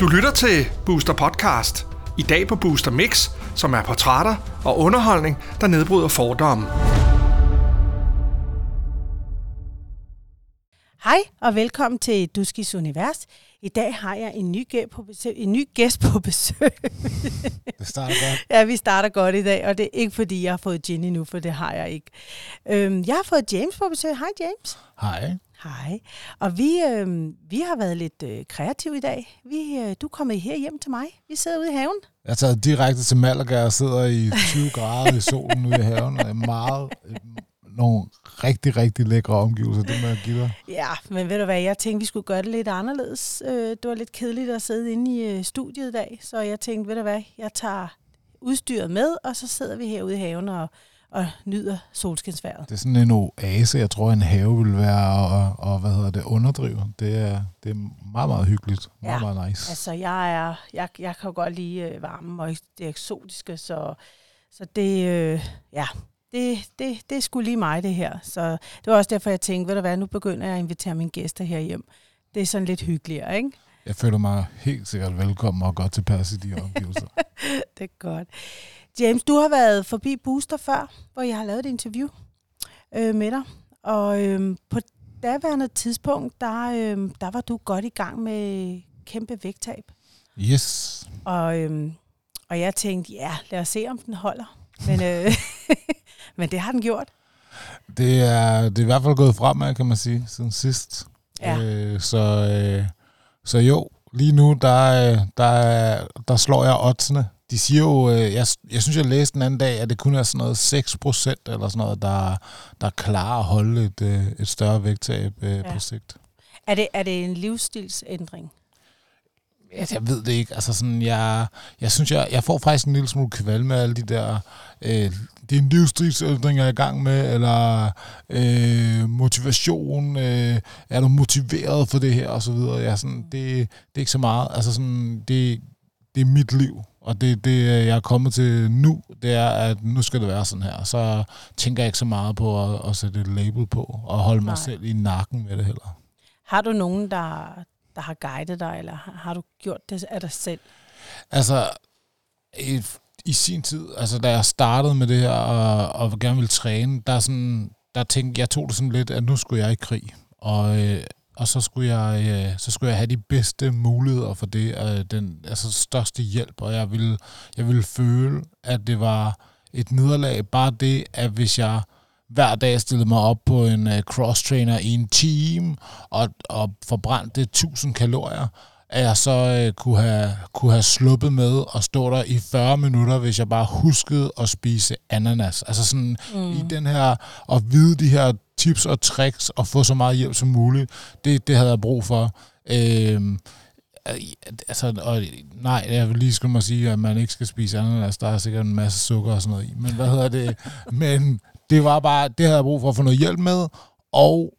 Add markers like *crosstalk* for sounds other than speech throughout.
Du lytter til Booster Podcast. I dag på Booster Mix, som er portrætter og underholdning, der nedbryder fordomme. Hej og velkommen til Duskis Univers. I dag har jeg en ny, gæ- på besøg, en ny gæst på besøg. Det starter godt. *laughs* ja, vi starter godt i dag, og det er ikke fordi, jeg har fået Ginny nu, for det har jeg ikke. Øhm, jeg har fået James på besøg. Hej James. Hej. Hej. Og vi, øhm, vi har været lidt øh, kreative i dag. Vi, øh, du er kommet her hjem til mig. Vi sidder ude i haven. Jeg er taget direkte til Malaga og sidder i 20 grader i solen ude i haven. Og er meget, øh, nogle rigtig, rigtig lækre omgivelser, det må jeg give dig. Ja, men ved du hvad, jeg tænkte, vi skulle gøre det lidt anderledes. Øh, det var lidt kedeligt at sidde inde i øh, studiet i dag, så jeg tænkte, ved du hvad, jeg tager udstyret med, og så sidder vi herude i haven og, og nyder solskinsværet. Det er sådan en oase, jeg tror, en have vil være, og, og hvad hedder det, underdrive. Det er, det er meget, meget hyggeligt. Meget, Ja, meget nice. Altså, jeg, er, jeg, jeg kan jo godt lide øh, varmen og det eksotiske, så, så det, øh, ja, det, det, det er sgu lige mig, det her. Så det var også derfor, jeg tænkte, ved du hvad, nu begynder jeg at invitere mine gæster her hjem. Det er sådan lidt hyggeligere, ikke? Jeg føler mig helt sikkert velkommen og godt tilpas i de omgivelser. *laughs* Det er godt. James, du har været forbi Booster før, hvor jeg har lavet et interview øh, med dig. Og øh, på daværende tidspunkt, der, øh, der var du godt i gang med kæmpe vægttab. Yes. Og, øh, og jeg tænkte, ja, lad os se, om den holder. Men, øh, *laughs* men det har den gjort. Det er, det er i hvert fald gået fremad, kan man sige, siden sidst. Ja. Øh, så, øh, så jo, lige nu, der, øh, der, der slår jeg oddsene. De siger jo, øh, jeg, jeg synes, jeg læste den anden dag, at det kun er sådan noget 6 procent eller sådan noget, der, der klarer at holde et, øh, et større vægttab øh, Ja. på sigt. Er det, er det en livsstilsændring? Altså, jeg ved det ikke. Altså sådan, jeg, jeg synes, jeg, jeg får faktisk en lille smule kvalme med alle de der, øh, det er en livsstilsændring, jeg er i gang med, eller øh, motivation, øh, er du motiveret for det her, og så videre. Er sådan, det, det er ikke så meget. Altså sådan, det, det er mit liv, og det, det jeg er kommet til nu, det er, at nu skal det være sådan her. Så tænker jeg ikke så meget på at, at sætte et label på, og holde mig Nej. selv i nakken med det heller. Har du nogen, der, der har guidet dig, eller har, du gjort det af dig selv? Altså, i, i sin tid, altså da jeg startede med det her, og, og gerne ville træne, der, er sådan, der tænkte jeg tog det sådan lidt, at nu skulle jeg i krig. Og, øh, og så skulle jeg øh, så skulle jeg have de bedste muligheder for det, øh, den altså største hjælp, og jeg ville, jeg ville føle, at det var et nederlag, bare det, at hvis jeg hver dag stillede mig op på en uh, cross-trainer i en time, og, og forbrændte 1000 kalorier, at jeg så øh, kunne, have, kunne have sluppet med og stå der i 40 minutter, hvis jeg bare huskede at spise ananas. Altså sådan mm. i den her, at vide de her tips og tricks, og få så meget hjælp som muligt, det, det havde jeg brug for. Øhm, øh, altså, og nej, jeg vil lige skulle mig sige, at man ikke skal spise ananas. Der er sikkert en masse sukker og sådan noget i. Men hvad hedder det? *laughs* Men det var bare, det havde jeg brug for at få noget hjælp med, og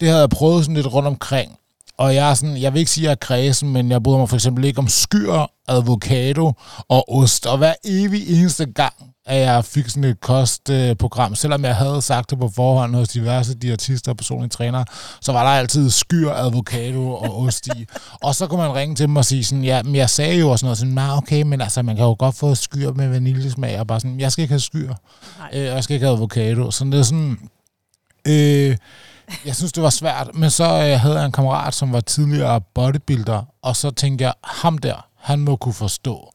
det havde jeg prøvet sådan lidt rundt omkring. Og jeg er sådan, jeg vil ikke sige, at jeg er kredsen, men jeg bryder mig for eksempel ikke om skyr, avocado og ost. Og hver evig eneste gang, at jeg fik sådan et kostprogram, selvom jeg havde sagt det på forhånd hos diverse diætister og personlige trænere, så var der altid skyr, avocado og ost i. og så kunne man ringe til dem og sige sådan, ja, men jeg sagde jo også noget sådan, nej, okay, men altså, man kan jo godt få skyr med vaniljesmag, og bare sådan, jeg skal ikke have skyr, øh, og jeg skal ikke have avocado. Så det er sådan, øh, jeg synes, det var svært, men så øh, havde jeg en kammerat, som var tidligere bodybuilder, og så tænkte jeg, ham der, han må kunne forstå,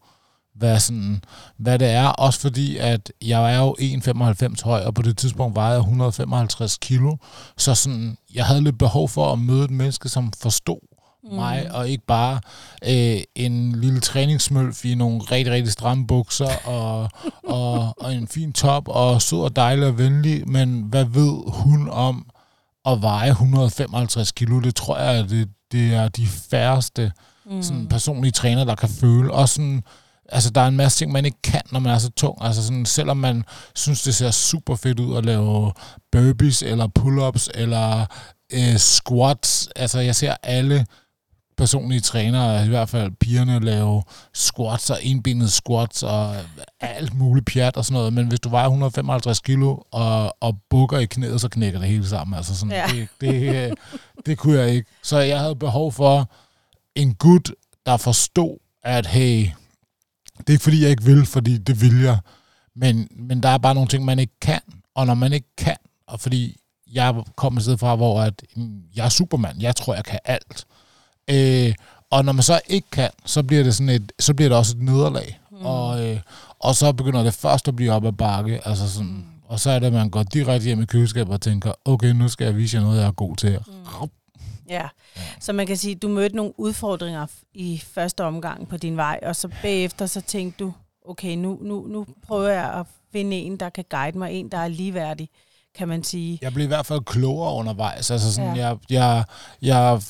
hvad, sådan, hvad det er. Også fordi, at jeg er jo 1,95 høj, og på det tidspunkt var jeg 155 kilo. Så sådan, jeg havde lidt behov for at møde et menneske, som forstod mm. mig, og ikke bare øh, en lille træningsmølf i nogle rigtig, rigtig stramme bukser, og, og, og en fin top, og sød og dejlig og venlig, men hvad ved hun om at veje 155 kilo? Det tror jeg, det, det er de færreste mm. sådan personlige træner, der kan føle. Og sådan, altså, der er en masse ting, man ikke kan, når man er så tung. Altså, sådan, selvom man synes, det ser super fedt ud at lave burpees, eller pull-ups, eller øh, squats. Altså, jeg ser alle personlige trænere, i hvert fald pigerne, lave squats og enbenet squats og alt muligt pjat og sådan noget. Men hvis du vejer 155 kilo og, og bukker i knæet, så knækker det hele sammen. Altså sådan, Ja. det, det, det kunne jeg ikke. Så jeg havde behov for en gut, der forstod, at hey, det er ikke fordi, jeg ikke vil, fordi det vil jeg. Men, men der er bare nogle ting, man ikke kan. Og når man ikke kan, og fordi jeg kommer et sted fra, hvor at, mm, jeg er supermand, jeg tror, jeg kan alt. Øh, og når man så ikke kan, så bliver det, sådan et, så bliver det også et nederlag. Mm. Og, øh, og så begynder det først at blive op ad bakke. Altså sådan, og så er det, at man går direkte hjem i køleskabet og tænker, okay, nu skal jeg vise jer noget, jeg er god til. Mm. Ja, så man kan sige, du mødte nogle udfordringer i første omgang på din vej, og så bagefter så tænkte du, okay, nu, nu, nu prøver jeg at finde en, der kan guide mig, en, der er ligeværdig, kan man sige. Jeg blev i hvert fald klogere undervejs. Altså sådan, Ja. jeg, jeg, jeg,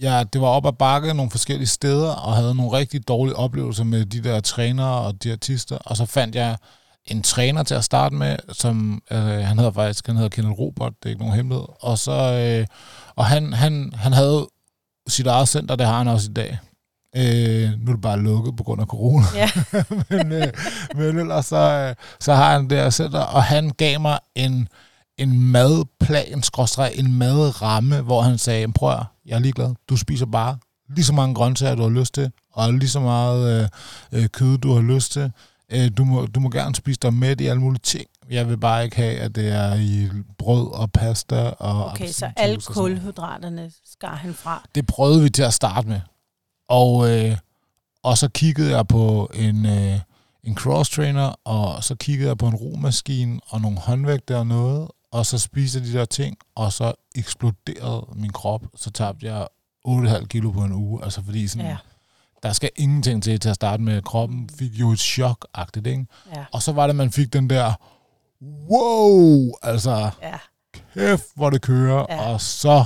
jeg, det var op ad bakke nogle forskellige steder, og havde nogle rigtig dårlige oplevelser med de der trænere og diætister. Og så fandt jeg en træner til at starte med, som øh, han hedder faktisk, han hedder Kenneth Robert, det er ikke nogen hemmelighed. Og så, øh, og han, han, han havde sit eget center, det har han også i dag. Øh, nu er det bare lukket på grund af corona. Ja. *laughs* men, øh, men ellers så, øh, så har han det her center, og han gav mig en, en madplan, skråstreg, en madramme, hvor han sagde, prøv at, jeg er ligeglad, du spiser bare lige så mange grøntsager, du har lyst til, og lige så meget øh, øh, kød, du har lyst til. Øh, du, må, du må gerne spise dig med i alle mulige ting. Jeg vil bare ikke have, at det er i brød og pasta og Okay, så alle kulhydraterne skar han fra. Det prøvede vi til at starte med. Og, øh, og så kiggede jeg på en, øh, en cross-trainer, og så kiggede jeg på en romaskine og nogle håndvægte og noget, og så spiste de der ting, og så eksploderede min krop. Så tabte jeg 8,5 kilo på en uge. Altså fordi sådan, Ja, der skal ingenting til til at starte med. Kroppen fik jo et chok-agtigt, ikke? ja, Og så var det, man fik den der, wow, altså ja. kæft, hvor det kører, Ja. og så,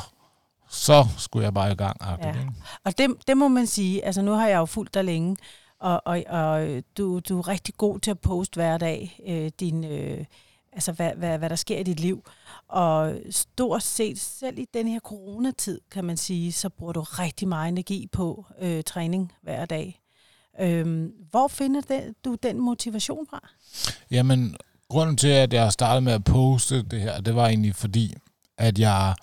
så skulle jeg bare i gang, Ja. ikke? Og det, det må man sige, altså nu har jeg jo fulgt dig længe, og, og, og du, du er rigtig god til at poste hver dag, øh, din, øh, altså hvad, hvad, hvad der sker i dit liv. Og stort set, selv i den her coronatid, kan man sige, så bruger du rigtig meget energi på øh, træning hver dag. Øhm, hvor finder den, du den motivation fra? Jamen, grunden til, at jeg startede med at poste det her, det var egentlig fordi, at jeg,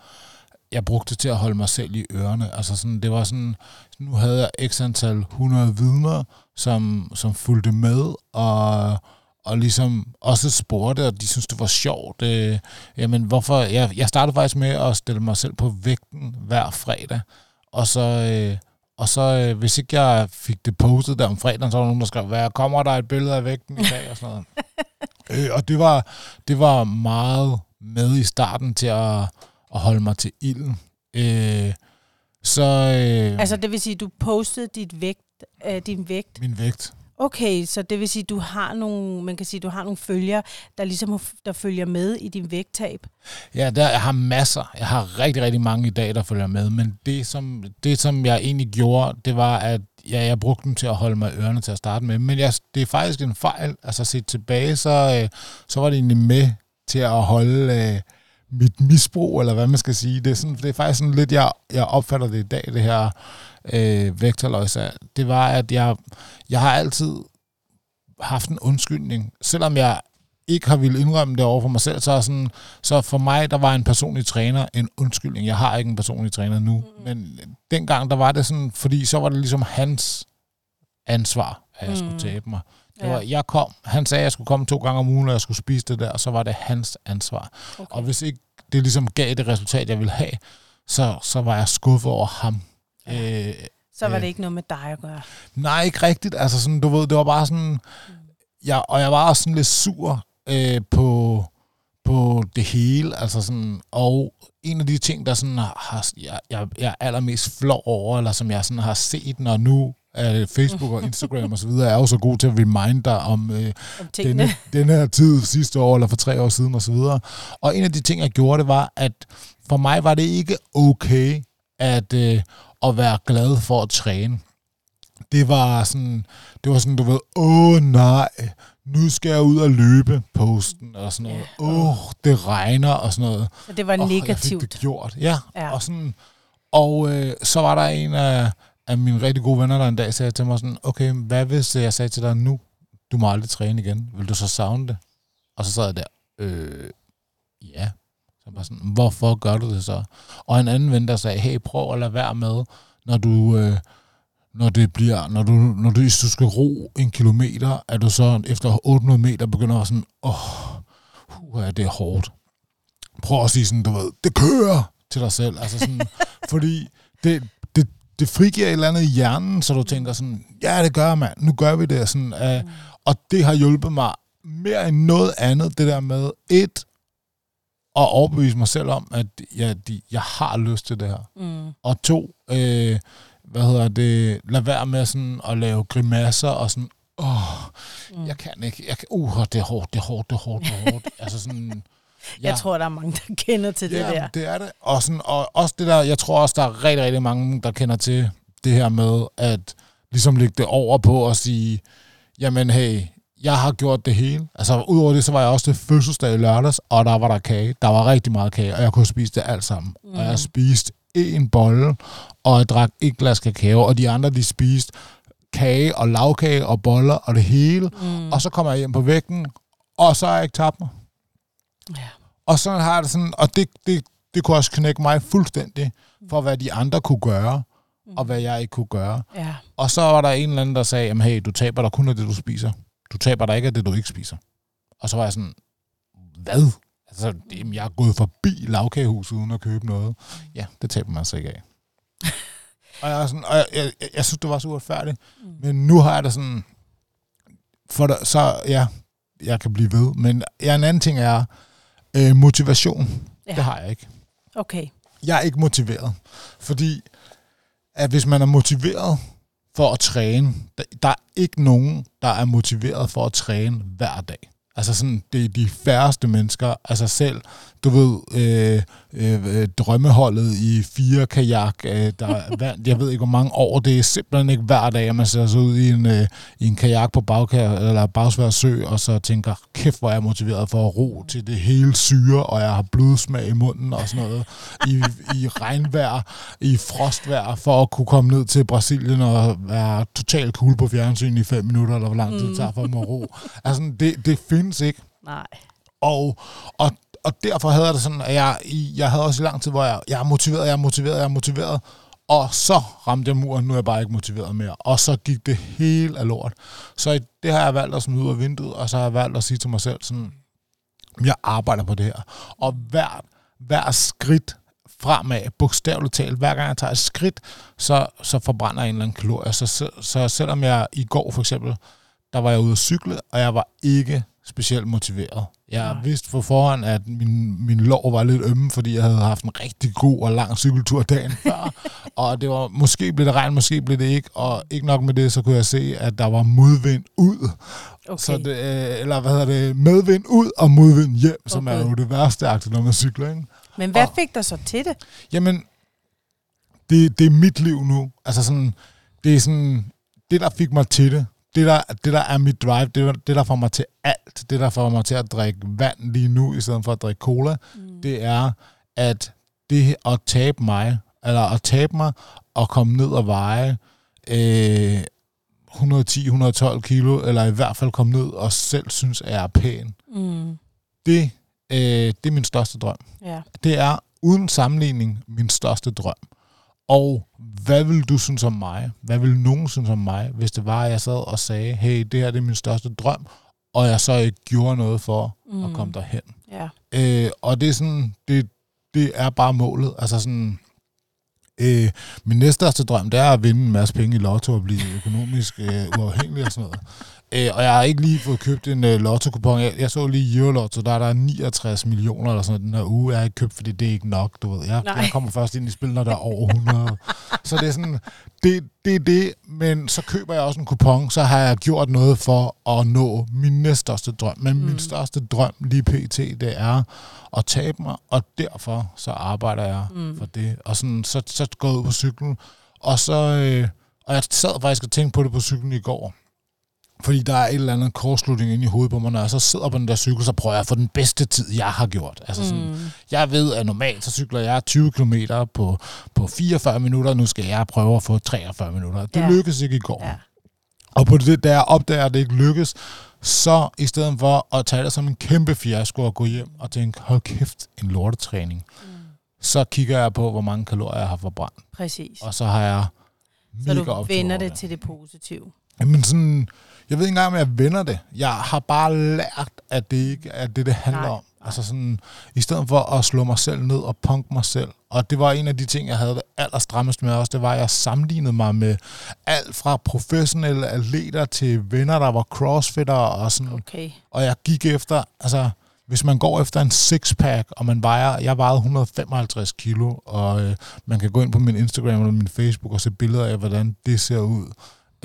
jeg brugte det til at holde mig selv i ørerne. Altså sådan, det var sådan, nu havde jeg x antal 100 vidner, som, som fulgte med, og, og ligesom også spurgte, og de synes det var sjovt. Øh, jamen, hvorfor? Jeg, jeg startede faktisk med at stille mig selv på vægten hver fredag, og så... Øh, og så, øh, hvis ikke jeg fik det postet der om fredagen, så var der nogen, der skrev, hvad kommer der et billede af vægten i dag? Og sådan noget. *laughs* øh, og det var, det var meget med i starten til at, at holde mig til ilden. Øh, så øh, Altså det vil sige, du postede dit vægt, øh, din vægt. min vægt. Okay, så det vil sige, du har nogle, man kan sige, du har nogle følger, der ligesom der følger med i din vægttab. Ja, der, jeg har masser. Jeg har rigtig, rigtig mange i dag, der følger med. Men det, som, det, som jeg egentlig gjorde, det var, at ja, jeg brugte dem til at holde mig ørerne til at starte med. Men jeg, det er faktisk en fejl. Altså set tilbage, så, øh, så var det egentlig med til at holde øh, mit misbrug, eller hvad man skal sige. Det er, sådan, det er faktisk sådan lidt, jeg, jeg opfatter det i dag, det her øh, vægterløjse. Det var, at jeg, jeg har altid haft en undskyldning. Selvom jeg ikke har ville indrømme det over for mig selv, så, er sådan, så for mig, der var en personlig træner en undskyldning. Jeg har ikke en personlig træner nu, mm. men dengang, der var det sådan, fordi så var det ligesom hans ansvar, at jeg mm. skulle tabe mig. Det Ja. var, jeg kom, han sagde, at jeg skulle komme to gange om ugen, og jeg skulle spise det der, og så var det hans ansvar. Okay. Og hvis ikke det ligesom gav det resultat, jeg ville have, så, så var jeg skuffet over ham. Ja. Øh, Så var øh, det ikke noget med dig at gøre. Nej, ikke rigtigt. Altså sådan, du ved, det var bare sådan... Jeg, og jeg var også sådan lidt sur øh, på, på det hele. Altså sådan, og en af de ting, der sådan har, jeg, jeg, jeg er allermest flov over, eller som jeg sådan har set, når nu øh, Facebook og Instagram og så videre, er jo så god til at remind dig om øh, Om tingene. denne, *laughs* denne her tid sidste år, eller for tre år siden og så videre. Og en af de ting, jeg gjorde, det var, at for mig var det ikke okay at, øh, at være glad for at træne. Det var sådan, det var sådan, du ved, åh nej, nu skal jeg ud og løbe posten og sådan noget. Åh, det regner og sådan noget. Så det var Åh, Jeg fik negativt. det gjort, ja. Ja. ja. Og, sådan, Og øh, så var der en af, af mine rigtig gode venner, der en dag sagde til mig sådan, okay, hvad hvis jeg sagde til dig nu, du må aldrig træne igen, vil du så savne det? Og så sad jeg der, øh, ja. Så bare sådan, hvorfor gør du det så? Og en anden ven, der sagde, hey, prøv at lade være med, når du, øh, når det bliver, når du, når du, hvis du skal ro en kilometer, at du så efter 800 meter begynder at sådan, åh, oh, det er hårdt. Prøv at sige sådan, du ved, det kører til dig selv. Altså sådan, *laughs* fordi det, det, det frigiver et eller andet i hjernen, så du tænker sådan, ja, det gør man, nu gør vi det. Sådan, uh, mm. Og det har hjulpet mig mere end noget andet, det der med, et, at overbevise mig selv om, at jeg, de, jeg har lyst til det her. Mm. Og to, øh, hvad hedder det, lad være med sådan at lave grimasser og sådan, åh, mm. jeg kan ikke, jeg kan, uh, det er hårdt, det er hårdt, det er hårdt, det er hårdt. *laughs* altså sådan, Ja. Jeg tror, der er mange, der kender til det ja, der. det er det. Og, sådan, og også det der, jeg tror også, der er rigtig, rigtig mange, der kender til det her med, at ligesom lægge det over på og sige, jamen hey, jeg har gjort det hele. Altså, udover det, så var jeg også til fødselsdag i lørdags, og der var der kage. Der var rigtig meget kage, og jeg kunne spise det alt sammen. Mm. Og jeg spiste en bolle, og jeg drak et glas kakao, og de andre, de spiste kage og lavkage og boller og det hele. Mm. Og så kommer jeg hjem på vægten, og så har jeg ikke tabt mig. Ja. Og sådan har jeg det sådan, og det, det, det kunne også knække mig fuldstændig for, hvad de andre kunne gøre, og hvad jeg ikke kunne gøre. Ja. Og så var der en eller anden, der sagde, jamen hey, du taber dig kun af det, du spiser. Du taber dig ikke af det, du ikke spiser. Og så var jeg sådan, hvad? Altså, jamen, jeg er gået forbi lavkagehuset uden at købe noget. Ja, det taber man sig ikke af. *laughs* og jeg, er sådan, og jeg, jeg, jeg, jeg synes, det var så uretfærdigt. Mm. Men nu har jeg det sådan, for der, så ja, jeg kan blive ved. Men ja, en anden ting er, øh, motivation. Ja. Det har jeg ikke. Okay. Jeg er ikke motiveret. Fordi at hvis man er motiveret for at træne, der, der er ikke nogen, der er motiveret for at træne hver dag. Altså sådan, det er de færreste mennesker, altså selv, du ved, øh, øh, drømmeholdet i fire kajak, øh, der *laughs* vandt, jeg ved ikke hvor mange år, det er simpelthen ikke hver dag, at man sætter sig ud i en, øh, i en kajak på bagkær, eller Bagsvær Sø, og så tænker, kæft hvor er jeg motiveret for at ro til det hele syre, og jeg har blodsmag i munden og sådan noget, i, i regnvejr, i frostvejr, for at kunne komme ned til Brasilien og være totalt cool på fjernsyn i fem minutter, eller hvor lang tid det tager for mig at ro. Altså, det, det findes ikke. Nej. Og, og og derfor havde jeg det sådan, at jeg, jeg havde også i lang tid, hvor jeg, jeg er motiveret, jeg er motiveret, jeg er motiveret. Og så ramte jeg muren, nu er jeg bare ikke motiveret mere. Og så gik det helt af lort. Så det har jeg valgt at smide ud af vinduet, og så har jeg valgt at sige til mig selv sådan, jeg arbejder på det her. Og hver, hver skridt fremad, bogstaveligt talt, hver gang jeg tager et skridt, så, så forbrænder jeg en eller anden kalorie. Så, så selvom jeg i går for eksempel, der var jeg ude at cykle, og jeg var ikke specielt motiveret. Jeg Nej. vidste på forhånd, at min, min lår var lidt ømme, fordi jeg havde haft en rigtig god og lang cykeltur dagen *laughs* før. og det var, måske blev det regn, måske blev det ikke. Og ikke nok med det, så kunne jeg se, at der var modvind ud. Okay. Så det, øh, eller hvad hedder det, medvind ud og modvind hjem, okay. som er jo det værste aktivt, når man cykler. Ikke? Men hvad og, fik dig så til det? Jamen, det, det er mit liv nu. Altså sådan, det er sådan, det der fik mig til det, det der, det der er mit drive, det, det der får mig til alt, det der får mig til at drikke vand lige nu, i stedet for at drikke cola, mm. det er, at det at tabe mig, eller at tabe mig, og komme ned og veje øh, 110-112 kilo, eller i hvert fald komme ned og selv synes, at jeg er pæn. Mm. Det, øh, det er min største drøm. Ja. Det er uden sammenligning min største drøm. Og hvad vil du synes om mig? Hvad vil nogen synes om mig, hvis det var, at jeg sad og sagde, hey, det her det er min største drøm, og jeg så ikke gjorde noget for mm. at komme derhen. Ja. Øh, og det er sådan, det, det er bare målet. Altså sådan, øh, min næststørste drøm, det er at vinde en masse penge i lotto og blive økonomisk øh, uafhængig og sådan noget. Øh, og jeg har ikke lige fået købt en øh, lotto-kupon. Jeg, jeg så lige Eurolotto, der er der 69 millioner eller sådan den her uge. Jeg har ikke købt, fordi det er ikke nok, du ved. Jeg, jeg kommer først ind i spil, når der er over 100. så det er sådan, det, det er det, men så køber jeg også en kupon, så har jeg gjort noget for at nå min næststørste drøm. Men mm. min største drøm lige pt, det er at tabe mig, og derfor så arbejder jeg mm. for det. Og sådan, så, så går jeg ud på cyklen, og så... Øh, og jeg sad faktisk og tænkte på det på cyklen i går Fordi der er et eller andet kortslutning inde i hovedet på mig, når jeg så sidder på den der cykel, så prøver jeg at få den bedste tid, jeg har gjort. Altså sådan, mm. Jeg ved, at normalt så cykler jeg 20 km på, på 44 minutter, nu skal jeg prøve at få 43 minutter. Det ja. lykkedes ikke i går. Ja. Og på det, der opdager, at det ikke lykkes, så i stedet for at tage det som en kæmpe fiasko og gå hjem og tænke, hold kæft, en lortetræning, mm. så kigger jeg på, hvor mange kalorier jeg har forbrændt. Præcis. Og så har jeg Så du vender det til det positive. Jamen sådan, jeg ved ikke engang, om jeg vender det. Jeg har bare lært, at det ikke er det, det handler Nej. om. Altså sådan, i stedet for at slå mig selv ned og punk mig selv. Og det var en af de ting, jeg havde det allerstrammest med også. Det var, at jeg sammenlignede mig med alt fra professionelle atleter til venner, der var crossfitter og sådan. Okay. Og jeg gik efter, altså hvis man går efter en sixpack, og man vejer, jeg vejede 155 kilo, og øh, man kan gå ind på min Instagram eller min Facebook og se billeder af, hvordan det ser ud.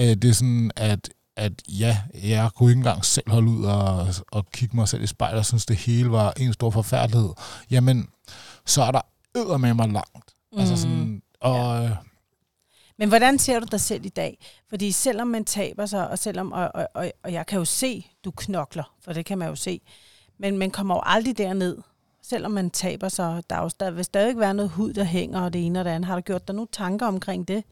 Øh, det er sådan, at at ja, jeg kunne ikke engang selv holde ud og, og kigge mig selv i spejlet og synes, det hele var en stor forfærdelighed. Jamen, så er der med mig langt. Mm. Altså sådan, og, ja. Men hvordan ser du dig selv i dag? Fordi selvom man taber sig, og selvom og, og, og, og jeg kan jo se, du knokler, for det kan man jo se, men man kommer jo aldrig derned, selvom man taber sig. Der er jo stadig, vil stadig være noget hud, der hænger, og det ene og det andet. Har du gjort dig nogle tanker omkring det?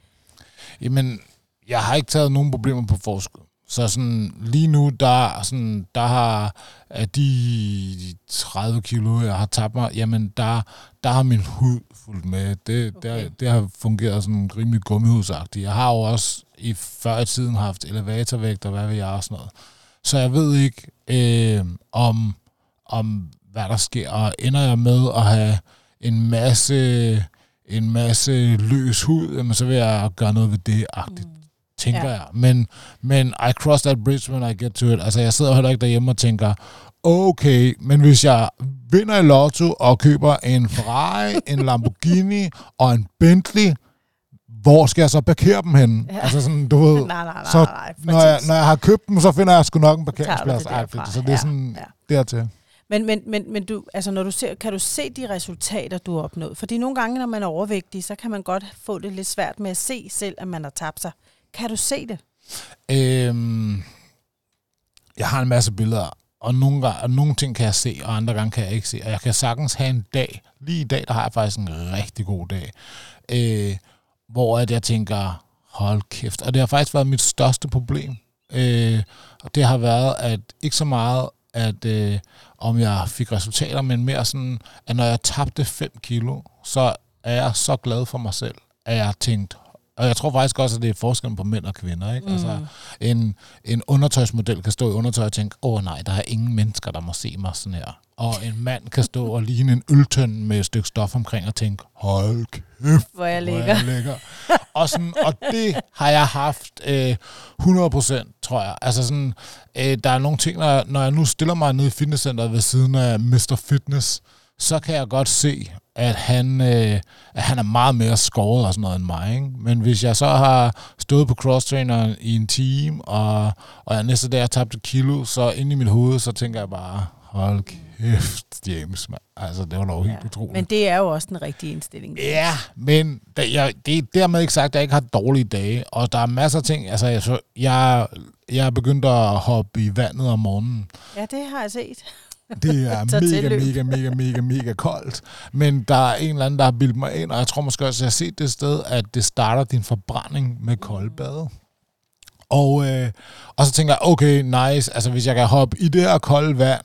Jamen, jeg har ikke taget nogen problemer på forskud. Så sådan, lige nu, der, sådan, der har af de 30 kilo, jeg har tabt mig, jamen der, der har min hud fulgt med. Det, okay. det, det har fungeret sådan rimelig gummihudsagtigt. Jeg har jo også i før i tiden haft elevatorvægt og hvad ved jeg og sådan noget. Så jeg ved ikke, øh, om, om hvad der sker. Og ender jeg med at have en masse, en masse løs hud, jamen, så vil jeg gøre noget ved det agtigt. Mm tænker ja. jeg. Men, men I cross that bridge when I get to it. Altså, jeg sidder heller ikke derhjemme og tænker, okay, men hvis jeg vinder i lotto og køber en Ferrari, en Lamborghini og en Bentley, hvor skal jeg så parkere dem hen? Ja. Altså sådan, du ved, *laughs* nej, nej, nej, så nej, når, jeg, når jeg har købt dem, så finder jeg sgu nok en parkeringsplads. Det så det er sådan ja. dertil. Men, men, men, men du, altså når du ser, kan du se de resultater, du har opnået? Fordi nogle gange, når man er overvægtig, så kan man godt få det lidt svært med at se selv, at man har tabt sig. Kan du se det? Øhm, jeg har en masse billeder, og nogle, gange, og nogle ting kan jeg se, og andre gange kan jeg ikke se. Og jeg kan sagtens have en dag, lige i dag, der har jeg faktisk en rigtig god dag, øh, hvor at jeg tænker, hold kæft. Og det har faktisk været mit største problem. Øh, og det har været, at ikke så meget, at øh, om jeg fik resultater, men mere sådan, at når jeg tabte 5 kilo, så er jeg så glad for mig selv, at jeg har tænkt, og jeg tror faktisk også, at det er forskellen på mænd og kvinder. Ikke? Altså, mm. Altså, en, en undertøjsmodel kan stå i undertøj og tænke, åh nej, der er ingen mennesker, der må se mig sådan her. Og en mand kan stå og ligne en øltønd med et stykke stof omkring og tænke, hold kæft, hvor jeg ligger. Jeg ligger. og, sådan, og det har jeg haft øh, 100%, tror jeg. Altså sådan, øh, der er nogle ting, når, når jeg nu stiller mig nede i fitnesscenteret ved siden af Mr. Fitness, så kan jeg godt se, at han, øh, at han er meget mere skåret og sådan noget end mig. Ikke? Men hvis jeg så har stået på crosstraineren i en team, og, og jeg næste dag har tabt et kilo, så ind i mit hoved, så tænker jeg bare, hold kæft, James, man. Altså, det var nok helt ja. utroligt. Men det er jo også den rigtige indstilling. Ja, men det, jeg, det er dermed ikke sagt, at jeg ikke har dårlige dage. Og der er masser af ting. Altså, jeg, jeg, jeg er begyndt at hoppe i vandet om morgenen. Ja, det har jeg set. Det er *laughs* mega, mega, mega, mega, mega koldt. Men der er en eller anden, der har bildet mig ind, og jeg tror måske også, at jeg har set det sted, at det starter din forbrænding med koldbade. Og, øh, og så tænker jeg, okay, nice, altså hvis jeg kan hoppe i det her kolde vand,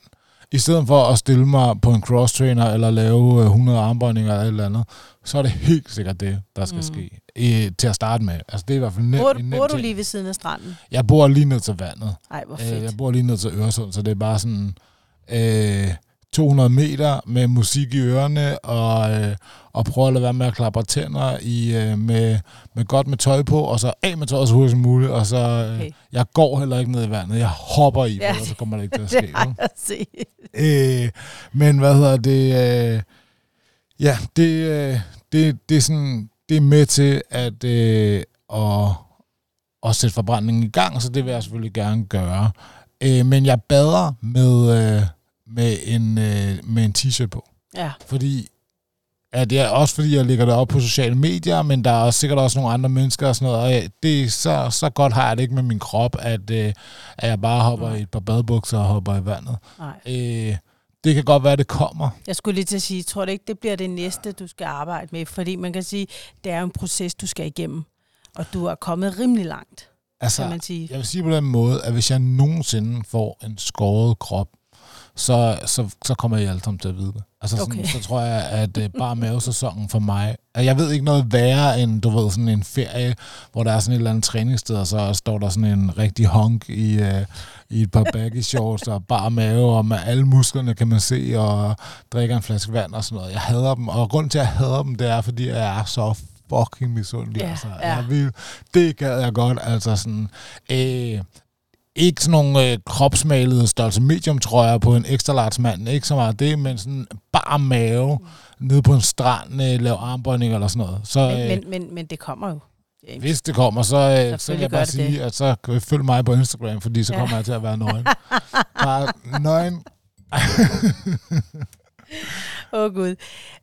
i stedet for at stille mig på en cross trainer eller lave 100 øh, armbøjninger eller et eller andet, så er det helt sikkert det, der skal mm. ske i, til at starte med. Altså det er i hvert fald nemt. Bor, nem bor du lige ved siden af stranden? Jeg bor lige ned til vandet. Ej, hvor fedt. Jeg bor lige ned til Øresund, så det er bare sådan øh, 200 meter med musik i ørerne, og, øh, og prøve at lade være med at klappe tænder i, øh, med, med godt med tøj på, og så af med tøjet så hurtigt som muligt, og så, øh, okay. jeg går heller ikke ned i vandet, jeg hopper i, ja, og så kommer det ikke til at *laughs* ske. det har. Øh, men hvad hedder det, øh, ja, det, øh, det, det, er sådan, det er med til at, øh, at, at sætte forbrændingen i gang, så det vil jeg selvfølgelig gerne gøre. Øh, men jeg bader med, øh, med en, øh, med en t-shirt på. Ja. Fordi at jeg, også fordi jeg lægger det op på sociale medier, men der er sikkert også nogle andre mennesker og sådan noget, og jeg- det, så, så godt har jeg det ikke med min krop, at, øh, at jeg bare hopper Nej. i et par badebukser og hopper i vandet. Nej. Øh, det kan godt være, at det kommer. Jeg skulle lige til at sige, tror du ikke, det bliver det næste, du skal arbejde med? Fordi man kan sige, det er jo en proces, du skal igennem. Og du er kommet rimelig langt, Altså, kan man sige. Jeg vil sige på den måde, at hvis jeg nogensinde får en skåret krop, så, så, så kommer jeg alle sammen til at vide det. Altså sådan, Okay. så tror jeg, at uh, bare mavesæsonen for mig... at Jeg ved ikke noget værre end, du ved, sådan en ferie, hvor der er sådan et eller andet træningssted, og så står der sådan en rigtig honk i, uh, i et par baggy shorts og bare mave, og med alle musklerne kan man se, og drikker en flaske vand og sådan noget. Jeg hader dem, og grunden til, at jeg hader dem, det er, fordi jeg er så fucking misundelig. Ja, altså, ja. jeg vil, det gad jeg godt, altså sådan... Øh, ikke sådan nogle øh, kropsmalede størrelse medium trøjer på en ekstra large mand, ikke så meget det, men sådan bare mave Mm. nede på en strand, øh, lave armbøjning eller sådan noget. Så Men, øh, men, men, men det kommer jo. James. hvis det kommer, så, øh, så vil jeg bare sige, det. at så følge mig på Instagram, fordi så Ja. kommer jeg til at være nøgen. *laughs* bare nøgen. *laughs* Åh oh, gud.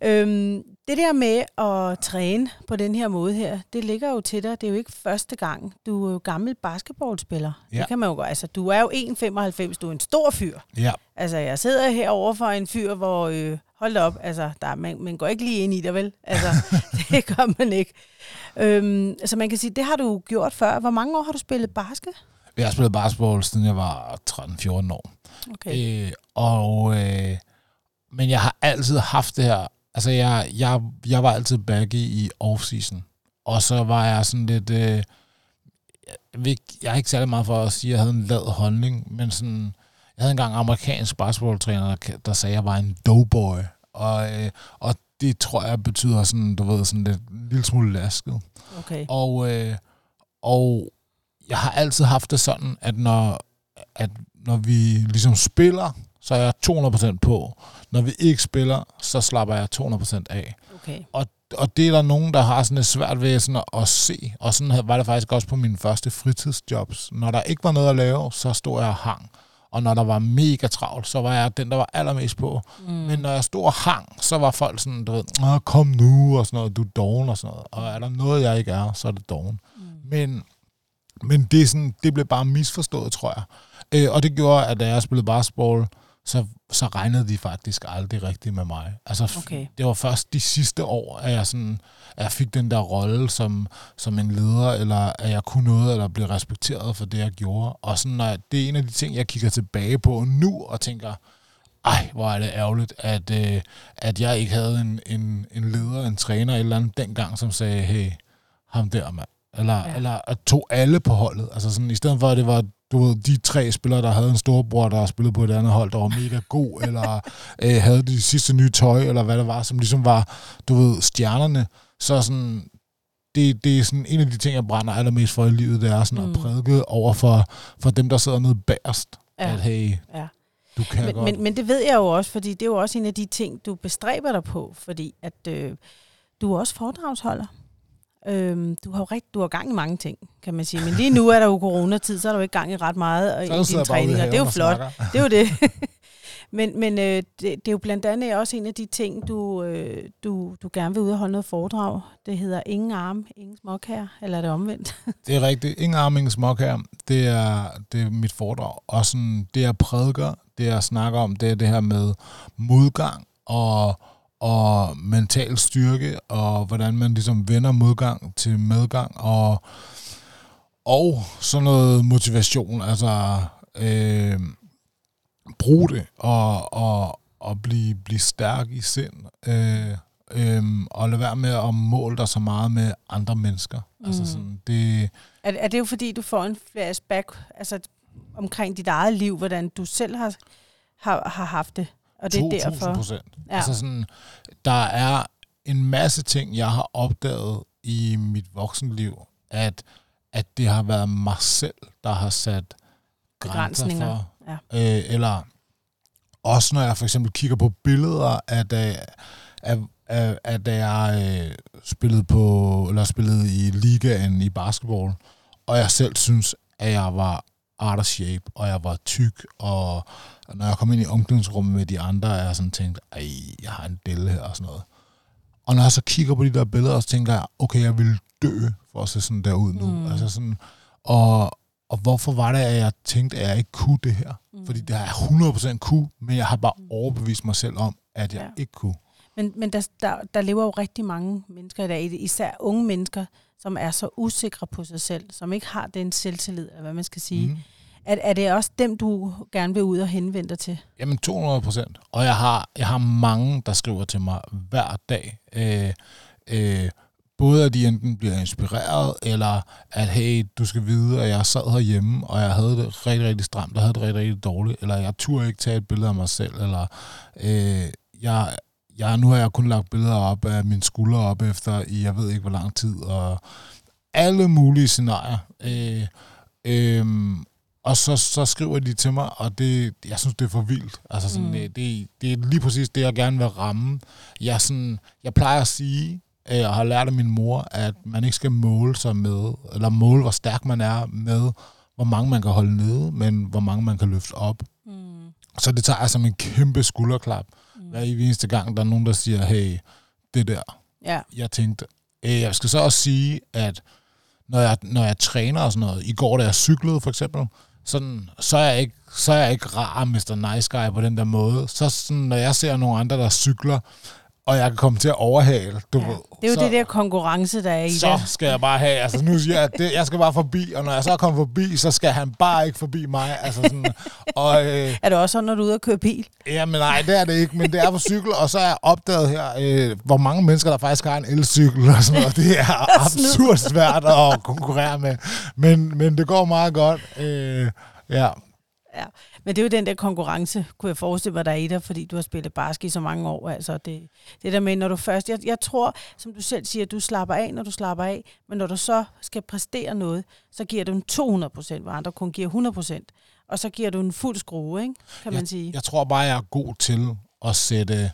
Øhm, det der med at træne på den her måde her, det ligger jo til dig. Det er jo ikke første gang. Du er jo gammel basketballspiller. Ja. Det kan man jo godt. Altså, du er jo 1,95. Du er en stor fyr. Ja, Altså, jeg sidder herovre for en fyr, hvor... Øh, hold op, altså, der, man, man går ikke lige ind i dig, vel? Altså, *laughs* *laughs* det gør man ikke. Øhm, altså, man kan sige, det har du gjort før. Hvor mange år har du spillet basket? jeg har spillet basketball, siden jeg var 13-14 år. Okay. Øh, og, øh, men jeg har altid haft det her. Altså, jeg, jeg, jeg var altid baggy i off-season. Og så var jeg sådan lidt... Øh, jeg, jeg er ikke særlig meget for at sige, at jeg havde en lad holdning, men sådan... Jeg havde engang en amerikansk basketballtræner, der, der sagde, at jeg var en doughboy. Og, øh, og det tror jeg betyder sådan, du ved, sådan lidt, en lille smule lasket. okay. Og, øh, og jeg har altid haft det sådan, at når, at når vi ligesom spiller, så er jeg 200% på. Når vi ikke spiller, så slapper jeg 200% af. okay. Og, og det er der nogen, der har sådan lidt svært ved sådan at, at se. Og sådan var det faktisk også på mine første fritidsjobs. Når der ikke var noget at lave, så stod jeg og hang. Og når der var mega travlt, så var jeg den, der var allermest på. Mm. Men når jeg stod og hang, så var folk sådan, du ved, Åh, kom nu, og sådan noget, du er doven og sådan noget. Og er der noget, jeg ikke er, så er det doven. Mm. Men, men det, er sådan, det blev bare misforstået, tror jeg. Øh, og det gjorde, at da jeg spillede basketball, så, så regnede de faktisk aldrig rigtigt med mig. Altså, Okay. det var først de sidste år, at jeg, sådan, at jeg fik den der rolle som, som en leder, eller at jeg kunne noget, eller blev respekteret for det, jeg gjorde. Og sådan, når jeg, det er en af de ting, jeg kigger tilbage på nu, og tænker, ej, hvor er det ærgerligt, at, øh, at jeg ikke havde en, en, en leder, en træner, eller andet dengang, som sagde, hey, ham der, mand. Eller, ja. eller at tog alle på holdet. Altså sådan, i stedet for, at det var du ved, de tre spillere, der havde en storbror, der spillede på et andet hold, der var mega god, *laughs* eller øh, havde de sidste nye tøj, eller hvad det var, som ligesom var, du ved, stjernerne. Så sådan, det, det er sådan en af de ting, jeg brænder allermest for i livet, det er sådan mm. At prædike over for, for dem, der sidder nede bagerst, ja. at hey, Ja. du kan Men, godt. men, men det ved jeg jo også, fordi det er jo også en af de ting, du bestræber dig på, fordi at øh, du er også foredragsholder. Øhm, du har jo rigt, du har gang i mange ting, kan man sige. Men lige nu er der jo coronatid, så er der jo ikke gang i ret meget øh, i ude i træninger. Det er jo og flot. snakker. Det er jo det. *laughs* men men øh, det, det er jo blandt andet også en af de ting, du, øh, du, du gerne vil ud og holde noget foredrag. Det hedder Ingen arm, ingen småkager, eller er det omvendt? *laughs* Det er rigtigt. Ingen arming smok her. Det er, det er mit foredrag. Og sådan, det jeg prædiker, det jeg snakker om, det er det her med modgang og, og mental styrke, og hvordan man ligesom vender modgang til medgang, og, og sådan noget motivation, altså øh, bruge det, og, og, og blive, blive stærk i sind, øh, øh, og lade være med at måle dig så meget med andre mennesker. Mm. Altså Mm. sådan, det, Er, er det jo fordi, du får en flashback altså, omkring dit eget liv, hvordan du selv har, har, har haft det? Og det er 2000 derfor. procent. Ja. Altså sådan, der er en masse ting, jeg har opdaget i mit voksenliv, at, at det har været mig selv, der har sat grænser for. Ja. Øh, eller også når jeg for eksempel kigger på billeder af da, af, af, af da jeg øh, spillede på eller spillede i ligaen i basketball, og jeg selv synes, at jeg var out of shape, og jeg var tyk, og når jeg kom ind i omklædningsrummet med de andre, er jeg sådan tænkt, ej, jeg har en delle her og sådan noget. Og når jeg så kigger på de der billeder, så tænker jeg, okay, jeg vil dø for at se sådan der ud nu. Mm. Mm. Altså sådan, og, og hvorfor var det, at jeg tænkte, at jeg ikke kunne det her? Mm. Fordi det har jeg 100% kunne, men jeg har bare overbevist mig selv om, at jeg ja. ikke kunne. Men, men der, der, der lever jo rigtig mange mennesker i dag, især unge mennesker, som er så usikre på sig selv, som ikke har den selvtillid, eller hvad man skal sige. Mm. Er, er det også dem, du gerne vil ud og henvende dig til? Jamen 200 procent. Og jeg har, jeg har mange, der skriver til mig hver dag. Øh, øh, både at de enten bliver inspireret, eller at hey, du skal vide, at jeg sad herhjemme, og jeg havde det rigtig, rigtig stramt, og havde det rigtig, rigtig dårligt, eller jeg turde ikke tage et billede af mig selv, eller øh, jeg, jeg, nu har jeg kun lagt billeder op af mine skuldre op efter i jeg ved ikke hvor lang tid, og alle mulige scenarier. Øh, øh, og så, så skriver de til mig, og det, jeg synes, det er for vildt. Altså sådan, Mm. mm. det, det, det er lige præcis det, jeg gerne vil ramme. Jeg, sådan, jeg plejer at sige, øh, og har lært af min mor, at man ikke skal måle sig med, eller måle, hvor stærk man er med, hvor mange man kan holde nede, men hvor mange man kan løfte op. Mm. Så det tager jeg som en kæmpe skulderklap. Mm. Hver eneste gang, der er nogen, der siger, hey, det der, Ja. jeg tænkte, øh, jeg skal så også sige, at når jeg, når jeg træner og sådan noget, i går da jeg cyklede for eksempel, sådan, så, er jeg ikke, så er jeg ikke rar Mr. Nice Guy på den der måde. Så sådan, når jeg ser nogle andre, der cykler, og jeg kan komme til at overhale, du ja. ved. Det er jo så, det der konkurrence, der er i så det. skal jeg bare have, altså nu siger jeg, at det, jeg skal bare forbi, og når jeg så kommer forbi, så skal han bare ikke forbi mig, altså sådan, og øh, Er det også sådan, når du er ude og køre bil? Jamen nej, det er det ikke, men det er på cykel, og så er jeg opdaget her, øh, hvor mange mennesker, der faktisk har en elcykel og sådan noget. Det er *laughs* absurd svært at konkurrere med, men, men det går meget godt. Øh, ja. Ja, men det er jo den der konkurrence, kunne jeg forestille mig, der er i dig, fordi du har spillet basket i så mange år. Altså det, det der med, når du først... Jeg, jeg tror, som du selv siger, du slapper af, når du slapper af, men når du så skal præstere noget, så giver du en 200 procent, hvor andre kun giver 100 procent. Og så giver du en fuld skrue, ikke? kan man sige. Jeg tror bare, jeg er god til at sætte,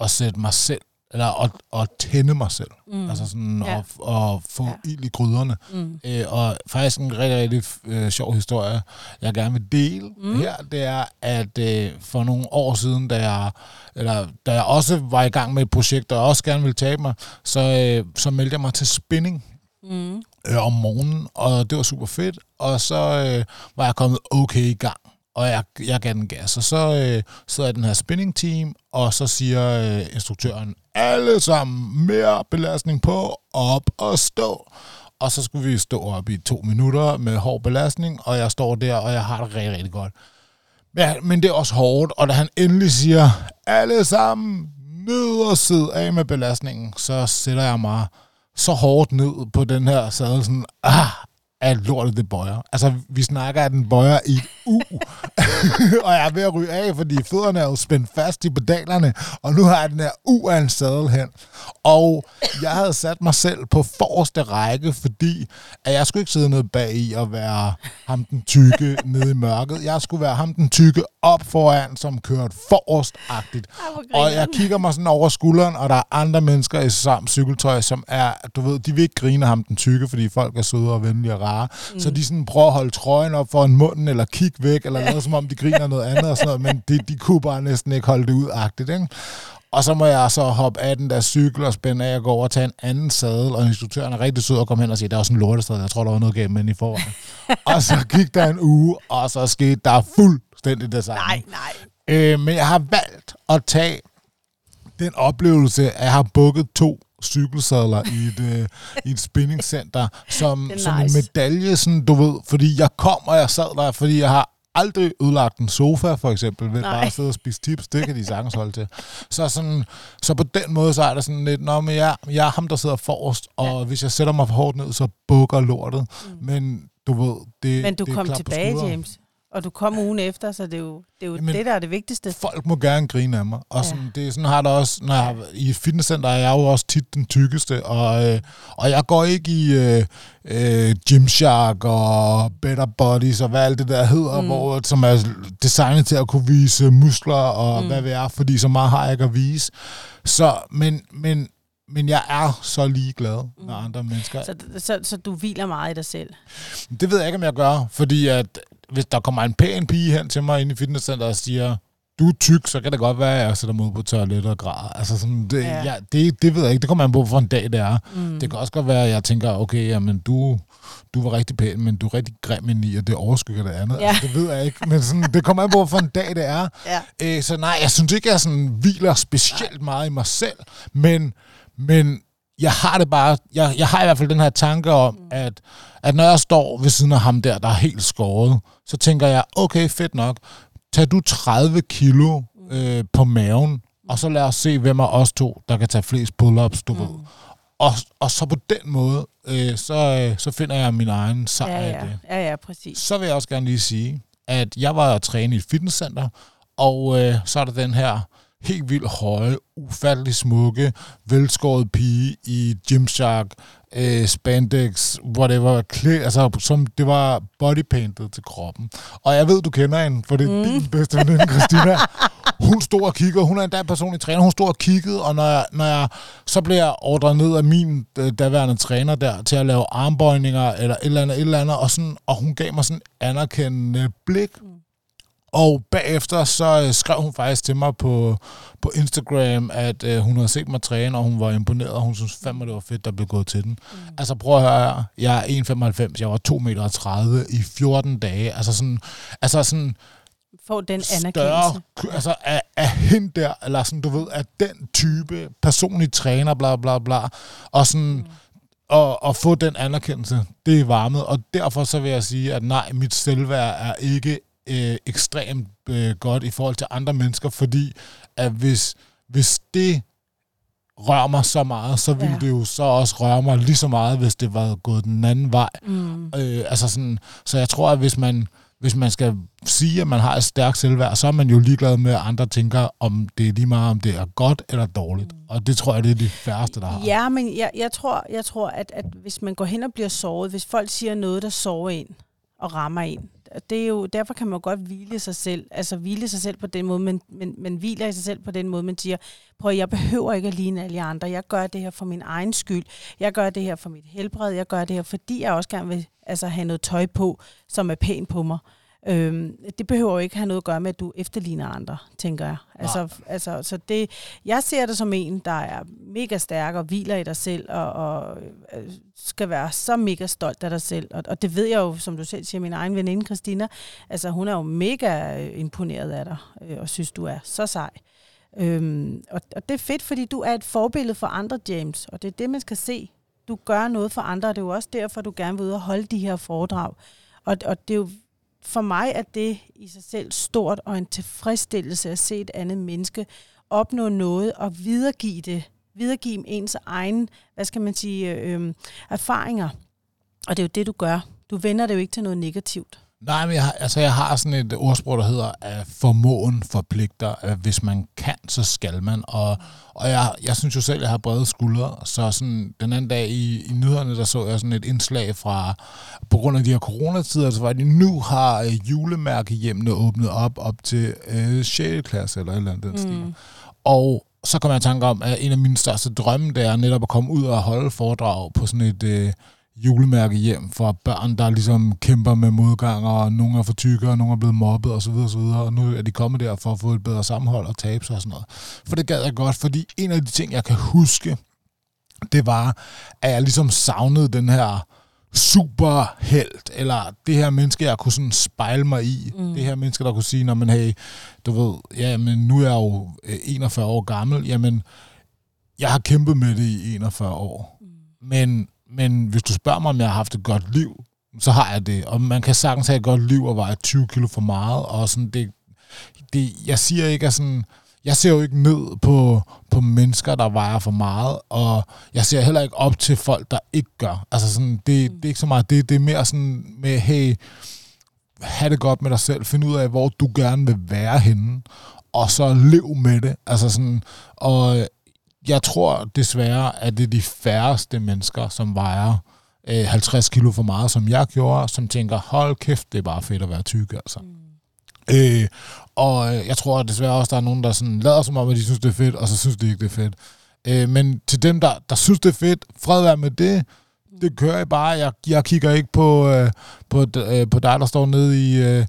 at sætte mig selv, eller at, at tænde mig selv. Mm. Altså sådan Ja. at, at få Ja. ild i gryderne. Mm. Øh, og faktisk en rigtig, rigtig øh, sjov historie, jeg gerne vil dele Mm. her, det er, at øh, for nogle år siden, da jeg, eller, da jeg også var i gang med et projekt, og også gerne ville tabe mig, så, øh, så meldte jeg mig til spinning Mm. øh, om morgenen, og det var super fedt. Og så øh, var jeg kommet okay i gang, og jeg, jeg gav den gas. Og så øh, sidder jeg i den her spinning team, og så siger øh, instruktøren, alle sammen mere belastning på, op og stå. Og så skulle vi stå op i to minutter med hård belastning, og jeg står der, og jeg har det rigtig, rigtig godt. Ja, men det er også hårdt, og da han endelig siger, alle sammen ned og sid af med belastningen, så sætter jeg mig så hårdt ned på den her sadel, sådan, ah, at lortet det bøjer. Altså, vi snakker, at den bøjer i u, *laughs* og jeg er ved at ryge af, fordi fødderne er jo spændt fast i pedalerne, og nu har jeg den her u af en sadel hen. Og jeg havde sat mig selv på forreste række, fordi at jeg skulle ikke sidde nede bag i og være ham den tykke *laughs* nede i mørket. Jeg skulle være ham den tykke op foran, som kørte forrest-agtigt. Og jeg kigger mig sådan over skulderen, og der er andre mennesker i samme cykeltøj, som er, du ved, de vil ikke grine ham den tykke, fordi folk er søde og venlige og rare. Mm. Så de sådan prøver at holde trøjen op foran munden, eller kigge væk, eller noget, som om de griner noget andet og sådan noget, men de, de kunne bare næsten ikke holde det ud-agtigt, ikke? Og så må jeg så hoppe af den der cykel og spænde af og gå over og tage en anden sadel, og instruktøren er rigtig sød og komme hen og sige, der er også en lortesadel, jeg tror, der var noget galt med den i forvejen. *laughs* og så gik der en uge, og så skete der fuldstændig det samme. Nej, nej. Øh, men jeg har valgt at tage den oplevelse, at jeg har booket to cykelsadler i et, øh, i et spinningcenter, som, er som nice. en medalje, sådan, du ved, fordi jeg kom, og jeg sad der, fordi jeg har aldrig ødelagt en sofa, for eksempel, ved Nej. bare at sidde og spise tips, det kan de sagtens holde til. Så, sådan, så på den måde, så er der sådan lidt, Nå, men jeg, jeg er ham, der sidder forrest, og Ja. hvis jeg sætter mig for hårdt ned, så bukker lortet. Mm. Men du ved, det Men du det kom tilbage. James. Og du kom ugen efter, så det er jo det, er jo Jamen, det der er det vigtigste. folk må gerne grine af mig. Og Ja. sådan, det, sådan har det også, når jeg har, i et fitnesscenter er jeg jo også tit den tykkeste, og, øh, og jeg går ikke i øh, øh, Gymshark og Better Bodies og hvad alt det der hedder, Mm. mm. hvor, som er designet til at kunne vise muskler og Mm. mm. hvad vi er, fordi så meget har jeg ikke at vise. Så, men, men, men jeg er så ligeglad med Mm. andre mennesker. Så, så, så du hviler meget i dig selv. Det ved jeg ikke, om jeg gør, fordi at hvis der kommer en pæn pige hen til mig inde i fitnesscenteret og siger, du er tyk, så kan det godt være, at jeg sætter mig ud på toilettet og græder. Altså sådan, det, Ja. ja. Det, det ved jeg ikke. Det kommer an på, for en dag det er. Mm. Det kan også godt være, at jeg tænker, okay, jamen du, du var rigtig pæn, men du er rigtig grim i, og det overskygger det andet. Ja. Altså, det ved jeg ikke. Men sådan, det kommer an på, for en dag det er. Ja. Øh, så nej, jeg synes ikke, jeg sådan hviler specielt meget i mig selv, men, men jeg har det bare, jeg, jeg har i hvert fald den her tanke om, mm. at, at når jeg står ved siden af ham der, der er helt skåret, så tænker jeg, okay, fedt nok, tag du 30 kilo øh, på maven, og så lad os se, hvem af os to, der kan tage flest pull-ups, du mm. ved. Og, og så på den måde, øh, så, øh, så finder jeg min egen sejr Ja, af ja. det. ja, ja, præcis. Så vil jeg også gerne lige sige, at jeg var at træne i et fitnesscenter, og øh, så er der den her helt vildt høje, ufattelig smukke, velskåret pige i Gymshark, øh, spandex, whatever, klæ, altså som det var bodypainted til kroppen. Og jeg ved, du kender hende, for det er mm. din bedste veninde, Christina. Hun stod og kiggede, hun er endda personlig træner, hun stod og kiggede, og når jeg, når jeg så blev jeg ordret ned af min øh, daværende træner der, til at lave armbøjninger, eller et eller andet, et eller andet, og, sådan, og hun gav mig sådan en anerkendende blik, og bagefter så øh, skrev hun faktisk til mig på, på Instagram, at øh, hun havde set mig træne, og hun var imponeret, og hun synes fandme, det var fedt, der blev gået til den. Mm. Altså prøv at høre her, jeg er 1,95, jeg var 2,30 meter i 14 dage. Altså sådan, altså sådan Få den større, anerkendelse. k- altså af, af hende der, eller sådan, du ved, af den type personlig træner, bla bla bla, og sådan, mm. og, og få den anerkendelse, det er varmet, og derfor så vil jeg sige, at nej, mit selvværd er ikke øh, ekstremt øh, godt i forhold til andre mennesker, fordi at hvis, hvis det rører mig så meget, så ville Ja. det jo så også røre mig lige så meget, hvis det var gået den anden vej. Mm. Øh, altså sådan, så jeg tror, at hvis man, hvis man skal sige, at man har et stærkt selvværd, så er man jo ligeglad med, at andre tænker, om det er lige meget, om det er godt eller dårligt. Mm. Og det tror jeg, det er de færreste, der har. Ja, men jeg, jeg tror, jeg tror at, at hvis man går hen og bliver såret, hvis folk siger noget, der sårer en og rammer en, det er jo, derfor kan man jo godt hvile sig selv, altså hvile sig selv på den måde, men, men, men hviler i sig selv på den måde, man siger, prøv jeg behøver ikke at ligne alle andre, jeg gør det her for min egen skyld, jeg gør det her for mit helbred, jeg gør det her, fordi jeg også gerne vil altså, have noget tøj på, som er pænt på mig. Øhm, det behøver jo ikke have noget at gøre med, at du efterligner andre, tænker jeg. Altså, altså, så det, jeg ser det som en, der er mega stærk og hviler i dig selv, og, og øh, skal være så mega stolt af dig selv. Og, og det ved jeg jo, som du selv siger, min egen veninde Christina, altså hun er jo mega øh, imponeret af dig, øh, og synes, du er så sej. Øhm, og, og det er fedt, fordi du er et forbillede for andre, James, og det er det, man skal se. Du gør noget for andre, og det er jo også derfor, du gerne vil ud og holde de her foredrag. Og, og det er jo for mig er det i sig selv stort og en tilfredsstillelse at se et andet menneske opnå noget og videregive det, videregive ens egen, hvad skal man sige, øh, øh erfaringer. Og det er jo det, du gør. Du vender det jo ikke til noget negativt. Nej, men jeg, har- altså, jeg har sådan et ordsprog, der hedder, at formåen forpligter, at hvis man kan, så skal man. Og, og jeg, jeg synes jo selv, at jeg har brede skuldre, så sådan, den anden dag i, i nyhederne, der så jeg sådan et indslag fra, på grund af de her coronatider, så var det, nu har øh, julemærkehjemmene åbnet op, op til øh, 6. klasse, eller et eller andet den stil. Og så kom jeg i tanke om, at en af mine største drømme, det er netop at komme ud og holde foredrag på sådan et øh, julemærke hjem for børn, der ligesom kæmper med modgang, og nogle er for tykke, og nogle er blevet mobbet osv. Og, så videre, og nu er de kommet der for at få et bedre sammenhold og tabe sig og sådan noget. For det gad jeg godt, fordi en af de ting, jeg kan huske, det var, at jeg ligesom savnede den her superhelt, eller det her menneske, jeg kunne sådan spejle mig i. Mm. Det her menneske, der kunne sige, når man, hey, du ved, ja, men nu er jeg jo øh, 41 år gammel, jamen, jeg har kæmpet med det i 41 år. Mm. Men, men hvis du spørger mig, om jeg har haft et godt liv, så har jeg det. Og man kan sagtens have et godt liv og veje 20 kilo for meget, og sådan det, det jeg siger ikke, at sådan, jeg ser jo ikke ned på, på mennesker, der vejer for meget, og jeg ser heller ikke op til folk, der ikke gør. Altså sådan, det, det er ikke så meget det, det er mere sådan med, hey, have det godt med dig selv, find ud af, hvor du gerne vil være henne, og så lev med det. Altså sådan, og jeg tror desværre, at det er de færreste mennesker, som vejer øh, 50 kilo for meget, som jeg gjorde, som tænker, hold kæft, det er bare fedt at være tyk, altså. Mm. Øh, og øh, jeg tror desværre også, der er nogen, der sådan lader som om, at de synes, det er fedt, og så synes de ikke, det er fedt. Øh, men til dem, der, der synes, det er fedt, fred være med det. Det kører jeg bare. Jeg, jeg kigger ikke på, øh, på, øh, på dig, der står nede i, øh,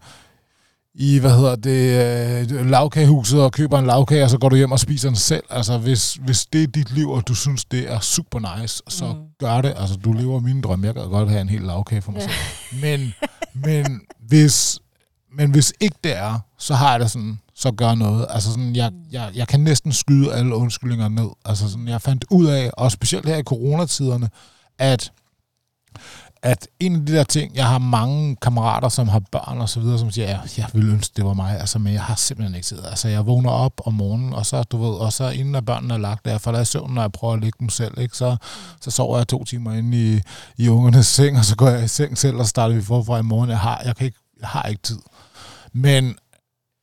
i, hvad hedder det, øh, lavkagehuset og køber en lavkage, og så går du hjem og spiser den selv. Altså, hvis, hvis det er dit liv, og du synes, det er super nice, så mm. gør det. Altså, du lever min drøm. Jeg kan godt have en hel lavkage for mig ja. selv. Men, men, hvis, men hvis ikke det er, så har jeg det sådan, så gør noget. Altså sådan, jeg, jeg, jeg kan næsten skyde alle undskyldninger ned. Altså sådan, jeg fandt ud af, og specielt her i coronatiderne, at at en af de der ting, jeg har mange kammerater, som har børn og så videre, som siger, ja, jeg ville ønske, det var mig, altså, men jeg har simpelthen ikke tid. Altså, jeg vågner op om morgenen, og så, du ved, og så inden at børnene er lagt, der falder i søvn, når jeg prøver at ligge dem selv, ikke? Så, så sover jeg to timer inde i, i ungernes seng, og så går jeg i seng selv, og starter vi forfra i morgen. Jeg har, jeg kan ikke, jeg har ikke tid. Men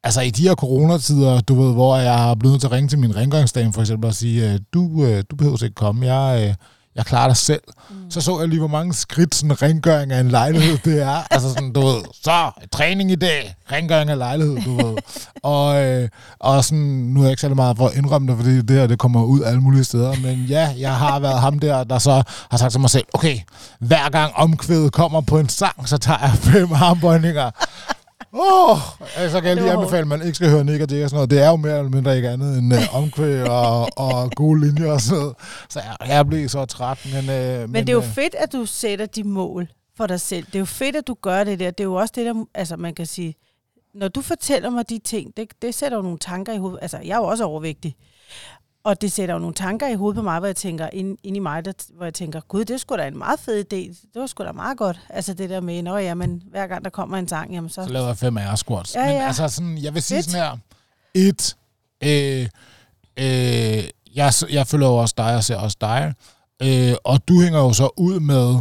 altså i de her coronatider, du ved, hvor jeg er blevet til at ringe til min rengøringsdame for eksempel og sige, øh, du, øh, du behøver ikke komme, jeg, øh, jeg klarer det selv. Mm. Så så jeg lige, hvor mange skridt sådan rengøring af en lejlighed det er. *laughs* altså sådan, du ved, så træning i dag, rengøring af lejlighed, du ved. og, øh, og sådan, nu er jeg ikke særlig meget for at indrømme det, fordi det her, det kommer ud alle mulige steder. Men ja, jeg har været ham der, der så har sagt til mig selv, okay, hver gang omkvædet kommer på en sang, så tager jeg fem armbøjninger. Åh, oh, så kan jeg lige anbefale, at man ikke skal høre Nick og Jay og sådan noget. Det er jo mere eller mindre ikke andet end uh, omkvæd og, og gode linjer og sådan noget. Så jeg, jeg bliver så træt. Men, uh, men, men det er jo uh, fedt, at du sætter de mål for dig selv. Det er jo fedt, at du gør det der. Det er jo også det, der, altså man kan sige, når du fortæller mig de ting, det, det sætter jo nogle tanker i hovedet. Altså, jeg er jo også overvægtig. Og det sætter jo nogle tanker i hovedet på mig, hvor jeg tænker, ind, ind i mig, der, hvor jeg tænker, gud, det skulle da en meget fed idé. Det var sgu da meget godt. Altså det der med, nå ja, men hver gang der kommer en sang, jamen så... Så laver jeg fem af squats. Ja, men ja. altså sådan, jeg vil sige sådan her, et, øh, øh, jeg, jeg følger jo også dig, og ser også dig, øh, og du hænger jo så ud med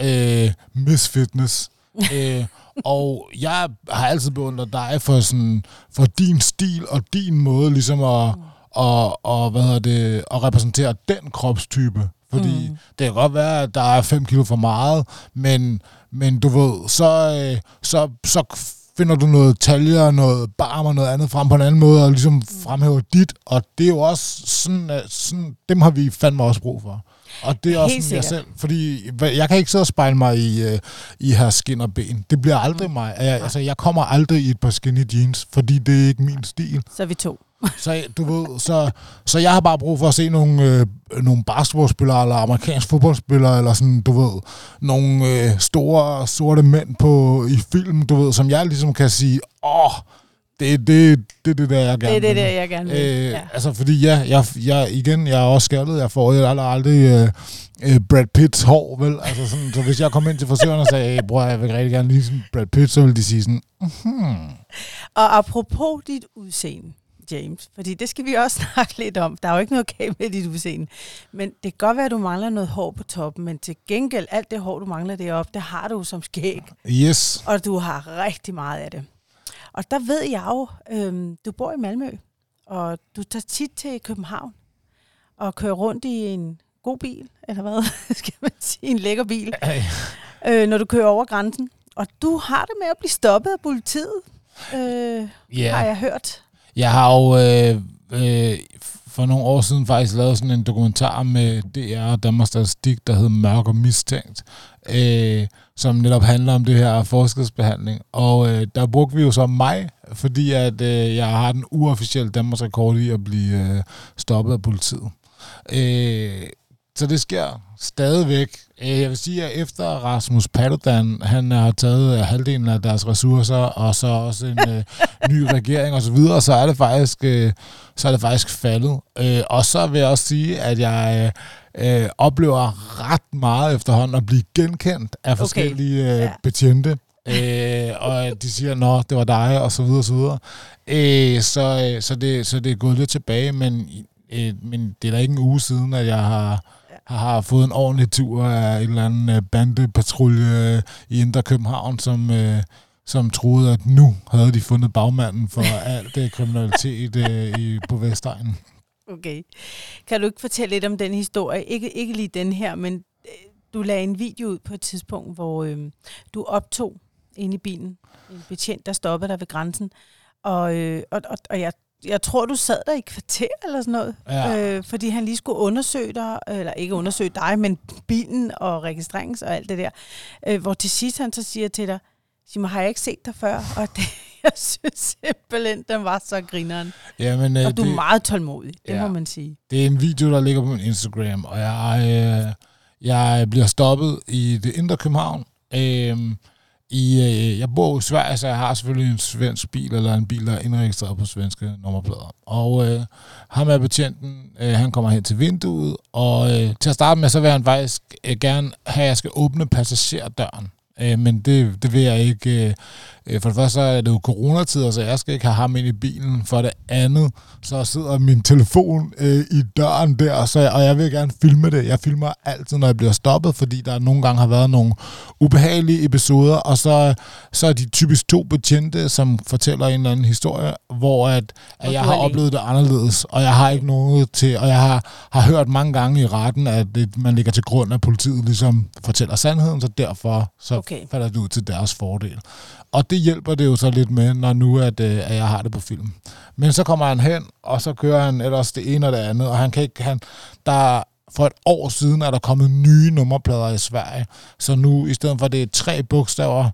øh, Miss Fitness. *laughs* øh, og jeg har altid beundret dig for, sådan, for din stil og din måde ligesom at, mm og, og hvad hedder det, at repræsentere den kropstype. Fordi mm. det kan godt være, at der er 5 kilo for meget, men, men du ved, så, øh, så, så finder du noget taljer, noget barm og noget andet frem på en anden måde, og ligesom fremhæver dit, og det er jo også sådan, at sådan dem har vi fandme også brug for. Og det er også sådan, jeg selv, fordi jeg kan ikke sidde og spejle mig i, uh, i her skin og ben. Det bliver aldrig mm. mig. Jeg, altså, jeg kommer aldrig i et par skinny jeans, fordi det er ikke min stil. Så er vi to. *laughs* så, du ved, så, så jeg har bare brug for at se nogle, øh, nogle basketballspillere, eller amerikanske fodboldspillere, eller sådan, du ved, nogle øh, store sorte mænd på, i film, du ved, som jeg ligesom kan sige, åh, det er det, det, det der, jeg gerne vil. Det er det der, jeg gerne vil. Øh, ja. Altså, fordi ja, jeg, jeg, igen, jeg er også skaldet. Jeg får jeg aldrig, aldrig øh, øh, Brad Pitts hår, vel? Altså sådan, så hvis jeg kom ind til frisøren og sagde, hey, bror, jeg vil rigtig gerne lige sådan Brad Pitt, så ville de sige sådan, hmm. Og apropos dit udseende, James, fordi det skal vi også *laughs* snakke lidt om. Der er jo ikke noget galt med dit udseende. Men det kan godt være, at du mangler noget hår på toppen, men til gengæld, alt det hår, du mangler deroppe, det har du som skæg. Yes. Og du har rigtig meget af det. Og der ved jeg jo, øhm, du bor i Malmø, og du tager tit til København og kører rundt i en god bil, eller hvad *laughs* skal man sige, en lækker bil, øh, når du kører over grænsen. Og du har det med at blive stoppet af politiet, øh, yeah. har jeg hørt. Jeg har jo øh, øh, for nogle år siden faktisk lavet sådan en dokumentar med DR og Danmarks Statistik, der hedder Mørk og Mistænkt, øh, som netop handler om det her forskelsbehandling. Og øh, der brugte vi jo så mig, fordi at øh, jeg har den uofficielle Danmarks rekord i at blive øh, stoppet af politiet. Øh, så det sker stadigvæk. Øh, jeg vil sige, at efter Rasmus Paludan, han har taget øh, halvdelen af deres ressourcer, og så også en øh, ny regering og så videre, så er det faktisk, øh, så er det faktisk faldet. Øh, og så vil jeg også sige, at jeg øh, oplever ret meget efterhånden at blive genkendt af forskellige okay. øh, ja. betjente. øh, og de siger, nå, det var dig, og så videre, og så videre. Øh, så, øh, så, det, så det er gået lidt tilbage, men, øh, men det er da ikke en uge siden, at jeg har har fået en ordentlig tur af en eller anden øh, bandepatrulje øh, i Indre København, som, øh, som troede, at nu havde de fundet bagmanden for *laughs* alt det kriminalitet i, på Vestegnen. Okay. Kan du ikke fortælle lidt om den historie? Ikke, ikke lige den her, men du lagde en video ud på et tidspunkt, hvor øh, du optog inde i bilen en betjent, der stoppede dig ved grænsen. Og, øh, og, og, og jeg jeg tror, du sad der i kvarter eller sådan noget, ja. øh, fordi han lige skulle undersøge dig, eller ikke undersøge dig, men bilen og registrerings og alt det der. Øh, hvor til sidst han så siger til dig, Simon, har jeg ikke set dig før? Og det, *laughs* jeg synes simpelthen, den var så grineren. Jamen, øh, Og du er det, meget tålmodig, det Ja. må man sige. det er en video, der ligger på min Instagram, og jeg, øh, jeg bliver stoppet i det indre København. Øh, i, øh, jeg bor i Sverige, så jeg har selvfølgelig en svensk bil, eller en bil, der er indregistreret på svenske nummerplader. Og øh, ham er betjenten, øh, han kommer hen til vinduet, og øh, til at starte med, så vil han faktisk øh, gerne have, at jeg skal åbne passagerdøren. Øh, men det, det vil jeg ikke. Øh, øh, for det første så er det jo coronatider, så jeg skal ikke have ham ind i bilen. For det andet, så sidder min telefon øh, i døren der, så jeg, og jeg vil gerne filme det. Jeg filmer altid, når jeg bliver stoppet, fordi der nogle gange har været nogle ubehagelige episoder, og så, så er de typisk to betjente, som fortæller en eller anden historie, hvor at, at jeg har oplevet det anderledes, og jeg har ikke noget til, og jeg har, har hørt mange gange i retten, at det, man ligger til grund, at politiet ligesom fortæller sandheden, så derfor så Okay okay. falder det ud til deres fordel. Og det hjælper det jo så lidt med, når nu at, øh, at jeg har det på film. Men så kommer han hen, og så kører han ellers det ene og det andet, og han kan ikke, han, der for et år siden er der kommet nye nummerplader i Sverige, så nu i stedet for at det er tre bogstaver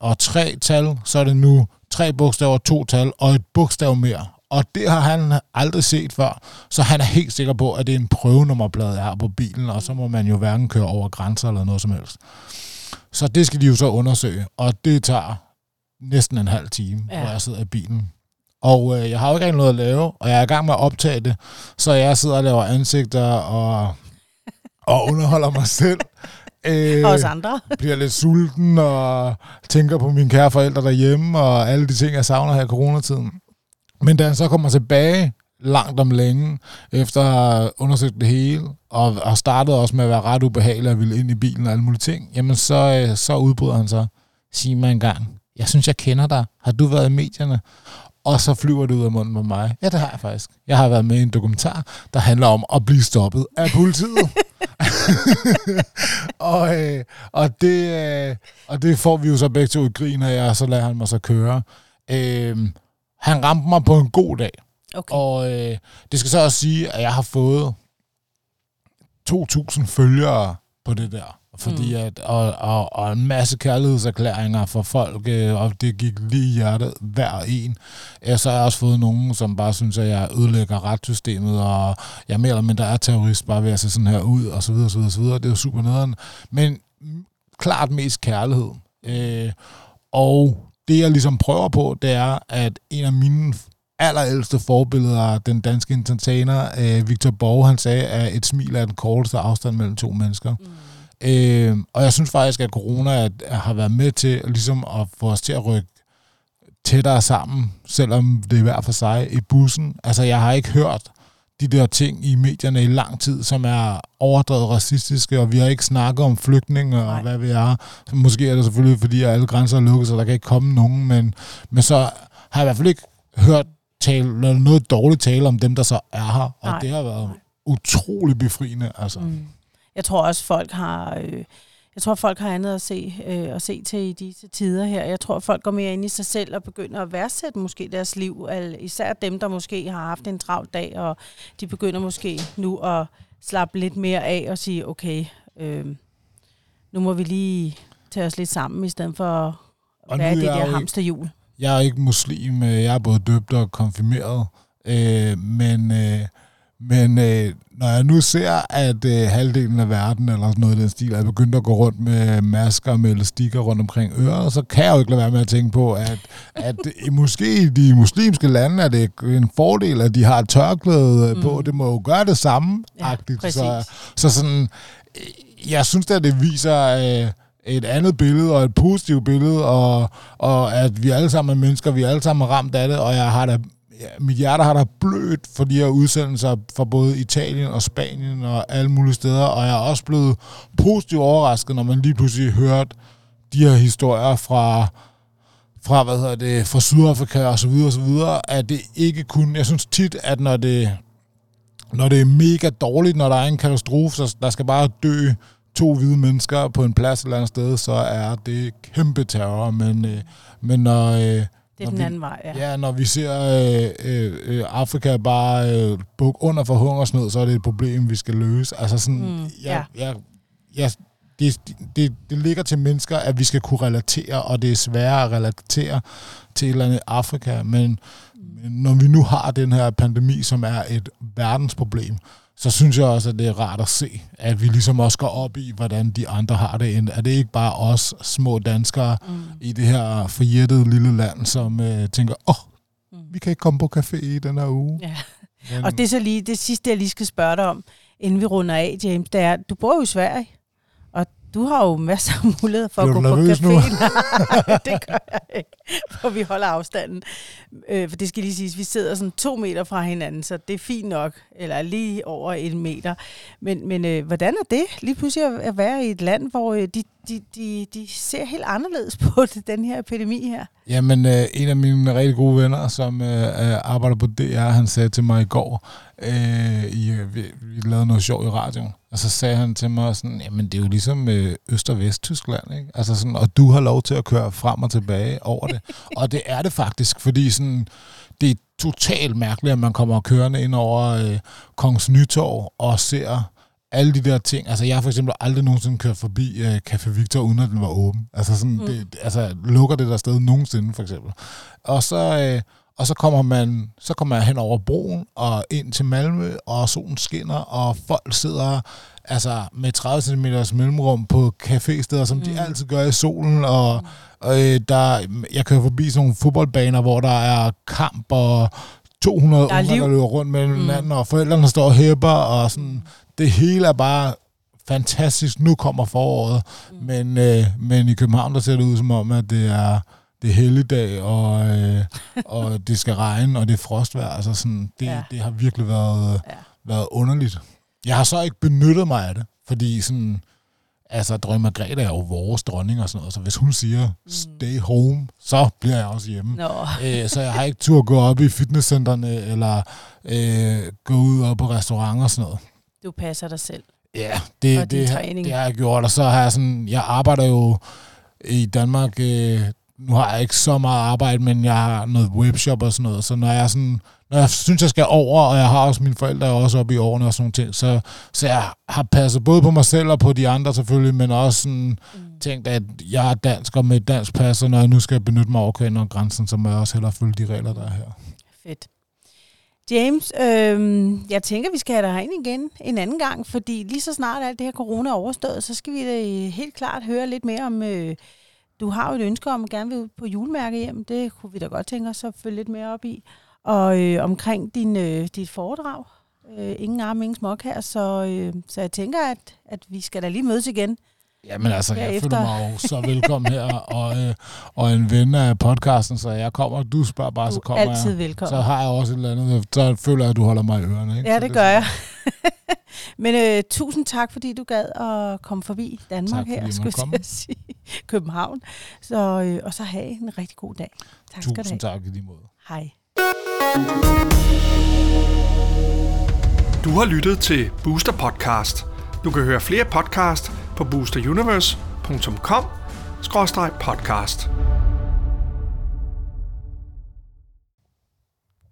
og tre tal, så er det nu tre bogstaver, to tal og et bogstav mere. Og det har han aldrig set før, så han er helt sikker på, at det er en prøvenummerplade, jeg har på bilen, og så må man jo hverken køre over grænser eller noget som helst. Så det skal de jo så undersøge, og det tager næsten en halv time, Ja. hvor jeg sidder i bilen. Og øh, jeg har jo ikke noget at lave, og jeg er i gang med at optage det, så jeg sidder og laver ansigter og, og underholder mig selv. Øh, *laughs* Og os andre. *laughs* bliver lidt sulten og tænker på mine kære forældre derhjemme og alle de ting, jeg savner her i coronatiden. Men da han så kommer tilbage langt om længe, efter at have undersøgt det hele, og, har startet også med at være ret ubehagelig og ville ind i bilen og alle mulige ting, jamen så, øh, så udbryder han så, sig mig en gang, jeg synes, jeg kender dig. Har du været i medierne? Og så flyver det ud af munden på mig. Ja, det har jeg faktisk. Jeg har været med i en dokumentar, der handler om at blive stoppet af politiet. *laughs* og, øh, og, det, øh, og det får vi jo så begge to i grin af, og så lader han mig så køre. Øh, han ramte mig på en god dag. Okay. Og øh, det skal så også sige, at jeg har fået 2.000 følgere på det der. Fordi Mm. at, og, og, og en masse kærlighedserklæringer fra folk, øh, og det gik lige i hjertet hver en. Ja, så har jeg også fået nogen, som bare synes, at jeg ødelægger retssystemet, og jeg mere eller mindre er terrorist, bare ved at se sådan her ud, og så videre, så videre, så videre. Det er jo super nederen. Men klart mest kærlighed. Øh, og det, jeg ligesom prøver på, det er, at en af mine allerældste forbilleder, den danske entertainer, øh, Victor Borg, han sagde, at et smil er den korteste afstand mellem to mennesker. Mm. Øh, og jeg synes faktisk, at corona er, har været med til ligesom at få os til at rykke tættere sammen, selvom det er hver for sig i bussen. Altså, jeg har ikke hørt de der ting i medierne i lang tid, som er overdrevet racistiske, og vi har ikke snakket om flygtninge og Nej. hvad vi er. Måske er det selvfølgelig, fordi alle grænser er lukket, så der kan ikke komme nogen, men, men så har jeg i hvert fald ikke hørt tale, eller noget dårligt tale om dem, der så er her, og Nej. det har været utrolig befriende. Altså. Mm. Jeg tror også, folk har... Øh, jeg tror, folk har andet at se, øh, at se til i disse tider her. Jeg tror, folk går mere ind i sig selv og begynder at værdsætte måske deres liv. Al- Især dem, der måske har haft en travl dag, og de begynder måske nu at slappe lidt mere af og sige, okay, øh, nu må vi lige tage os lidt sammen, i stedet for at Og være det er der hamsterhjul. Jeg er ikke muslim, øh, jeg er både døbt og konfirmeret, øh, men, øh, men øh, når jeg nu ser, at øh, halvdelen af verden eller sådan noget i den stil er begyndt at gå rundt med masker med elastikker rundt omkring øret, så kan jeg jo ikke lade være med at tænke på, at, at måske i de muslimske lande er det en fordel, at de har et tørklæde mm. på. Det må jo gøre det samme. Ja, præcis. så, så sådan, øh, jeg synes at det viser øh, et andet billede, og et positivt billede, og, og at vi alle sammen er mennesker, vi er alle sammen ramt af det, og jeg har da, ja, mit hjerte har da blødt for de her udsendelser fra både Italien og Spanien og alle mulige steder, og jeg er også blevet positivt overrasket, når man lige pludselig hørte de her historier fra fra, hvad hedder det, fra Sydafrika og så videre og så videre, at det ikke kun, jeg synes tit, at når det, når det er mega dårligt, når der er en katastrofe, så der skal bare dø to hvide mennesker på en plads et eller andet sted, så er det kæmpe terror. Men, øh, men når, øh, Det er den vi- anden vej, ja. ja. når vi ser øh, øh, øh, Afrika bare øh, bukke under for hungersnød, så er det et problem, vi skal løse. Altså sådan, Mm, jeg, ja. jeg, jeg, det, det, det ligger til mennesker, at vi skal kunne relatere, og det er sværere at relatere til et eller andet Afrika, men, men når vi nu har den her pandemi, som er et verdensproblem, så synes jeg også, at det er rart at se, at vi ligesom også går op i, hvordan de andre har det. Er det ikke bare os små danskere mm. i det her forjættede lille land, som øh, tænker, åh, oh, mm. vi kan ikke komme på café i den her uge. Ja. Men... Og det er så lige det sidste, jeg lige skal spørge dig om, inden vi runder af, James, det er, du bor jo i Sverige. Du har jo masser af muligheder for Bliver at gå på café. Nu? *laughs* Nej, det gør jeg ikke, for vi holder afstanden. Øh, for det skal lige siges, vi sidder sådan to meter fra hinanden, så det er fint nok, eller lige over en meter. Men, men øh, hvordan er det lige pludselig at være i et land, hvor øh, de, de, de, de ser helt anderledes på det, *laughs* den her epidemi her? Jamen, øh, en af mine rigtig gode venner, som øh, øh arbejder på DR, han sagde til mig i går, øh, i, vi, vi lavede noget sjov i radioen, og så sagde han til mig sådan, jamen det er jo ligesom øh, Øst- og Vest-Tyskland, ikke? Altså sådan, og du har lov til at køre frem og tilbage over det. *laughs* og det er det faktisk, fordi sådan, det er totalt mærkeligt, at man kommer kørende ind over øh, Kongens Nytorv og ser alle de der ting. Altså, jeg har for eksempel aldrig nogensinde kørt forbi uh, Café Victor, uden at den var åben. Altså, sådan, mm. det, altså, lukker det der sted nogensinde, for eksempel. Og så, uh, og så kommer man så kommer man hen over broen og ind til Malmø, og solen skinner, og folk sidder altså med 30 cm mellemrum på cafésteder, som mm. de altid gør i solen, og, og øh, der, jeg kører forbi sådan nogle fodboldbaner, hvor der er kamp, og 200 der unger, der løber rundt mellem mm. hinanden, og forældrene står og hæpper, og sådan, det hele er bare fantastisk. Nu kommer foråret, mm. men, øh, men i København, der ser det ud som om, at det er det er helligdag, og, øh, og det skal regne, og det er frostvejr. Altså sådan, det, ja. det har virkelig været, ja. været underligt. Jeg har så ikke benyttet mig af det, fordi sådan, altså, dronning Margrethe er jo vores dronning og sådan noget, så hvis hun siger, mm. stay home, så bliver jeg også hjemme. No. Æ, så jeg har ikke tur at gå op i fitnesscenterne, eller øh, gå ud og på restauranter og sådan noget. Du passer dig selv. Ja, det, det, det har jeg gjort, og så har jeg sådan, jeg arbejder jo i Danmark, øh, nu har jeg ikke så meget arbejde, men jeg har noget webshop og sådan noget, så når jeg sådan, når jeg synes, jeg skal over, og jeg har også mine forældre er også oppe i årene og sådan nogle ting, så, så jeg har passet både på mig selv og på de andre selvfølgelig, men også sådan mm. tænkt, at jeg er dansk og med et dansk pas, og når jeg nu skal benytte mig over grænsen, så må jeg også hellere følge de regler, der er her. Fedt. James, øh, jeg tænker, vi skal have dig herind igen en anden gang, fordi lige så snart alt det her corona er overstået, så skal vi da helt klart høre lidt mere om... Øh, du har jo et ønske om at gerne vil på julemærke hjem. Det kunne vi da godt tænke os at følge lidt mere op i. Og øh, omkring din, øh, dit foredrag. Øh, ingen arm, ingen smok her. Så, øh, så jeg tænker, at, at vi skal da lige mødes igen. Jamen altså, jeg efter. føler mig jo så velkommen her, og, øh, og en ven af podcasten, så jeg kommer, du spørger bare, du så kommer altid jeg. velkommen. Så har jeg også et eller andet, så føler jeg, at du holder mig i ørerne. Ikke? Ja, det, det gør jeg. *laughs* Men øh, tusind tak, fordi du gad at komme forbi Danmark tak, her, skulle jeg sige, *laughs* København. Så, øh, og så have en rigtig god dag. Tak tusind skal du have. tak i lige måde. Hej. Du har lyttet til Booster Podcast. Du kan høre flere podcast på boosteruniverse.com-podcast.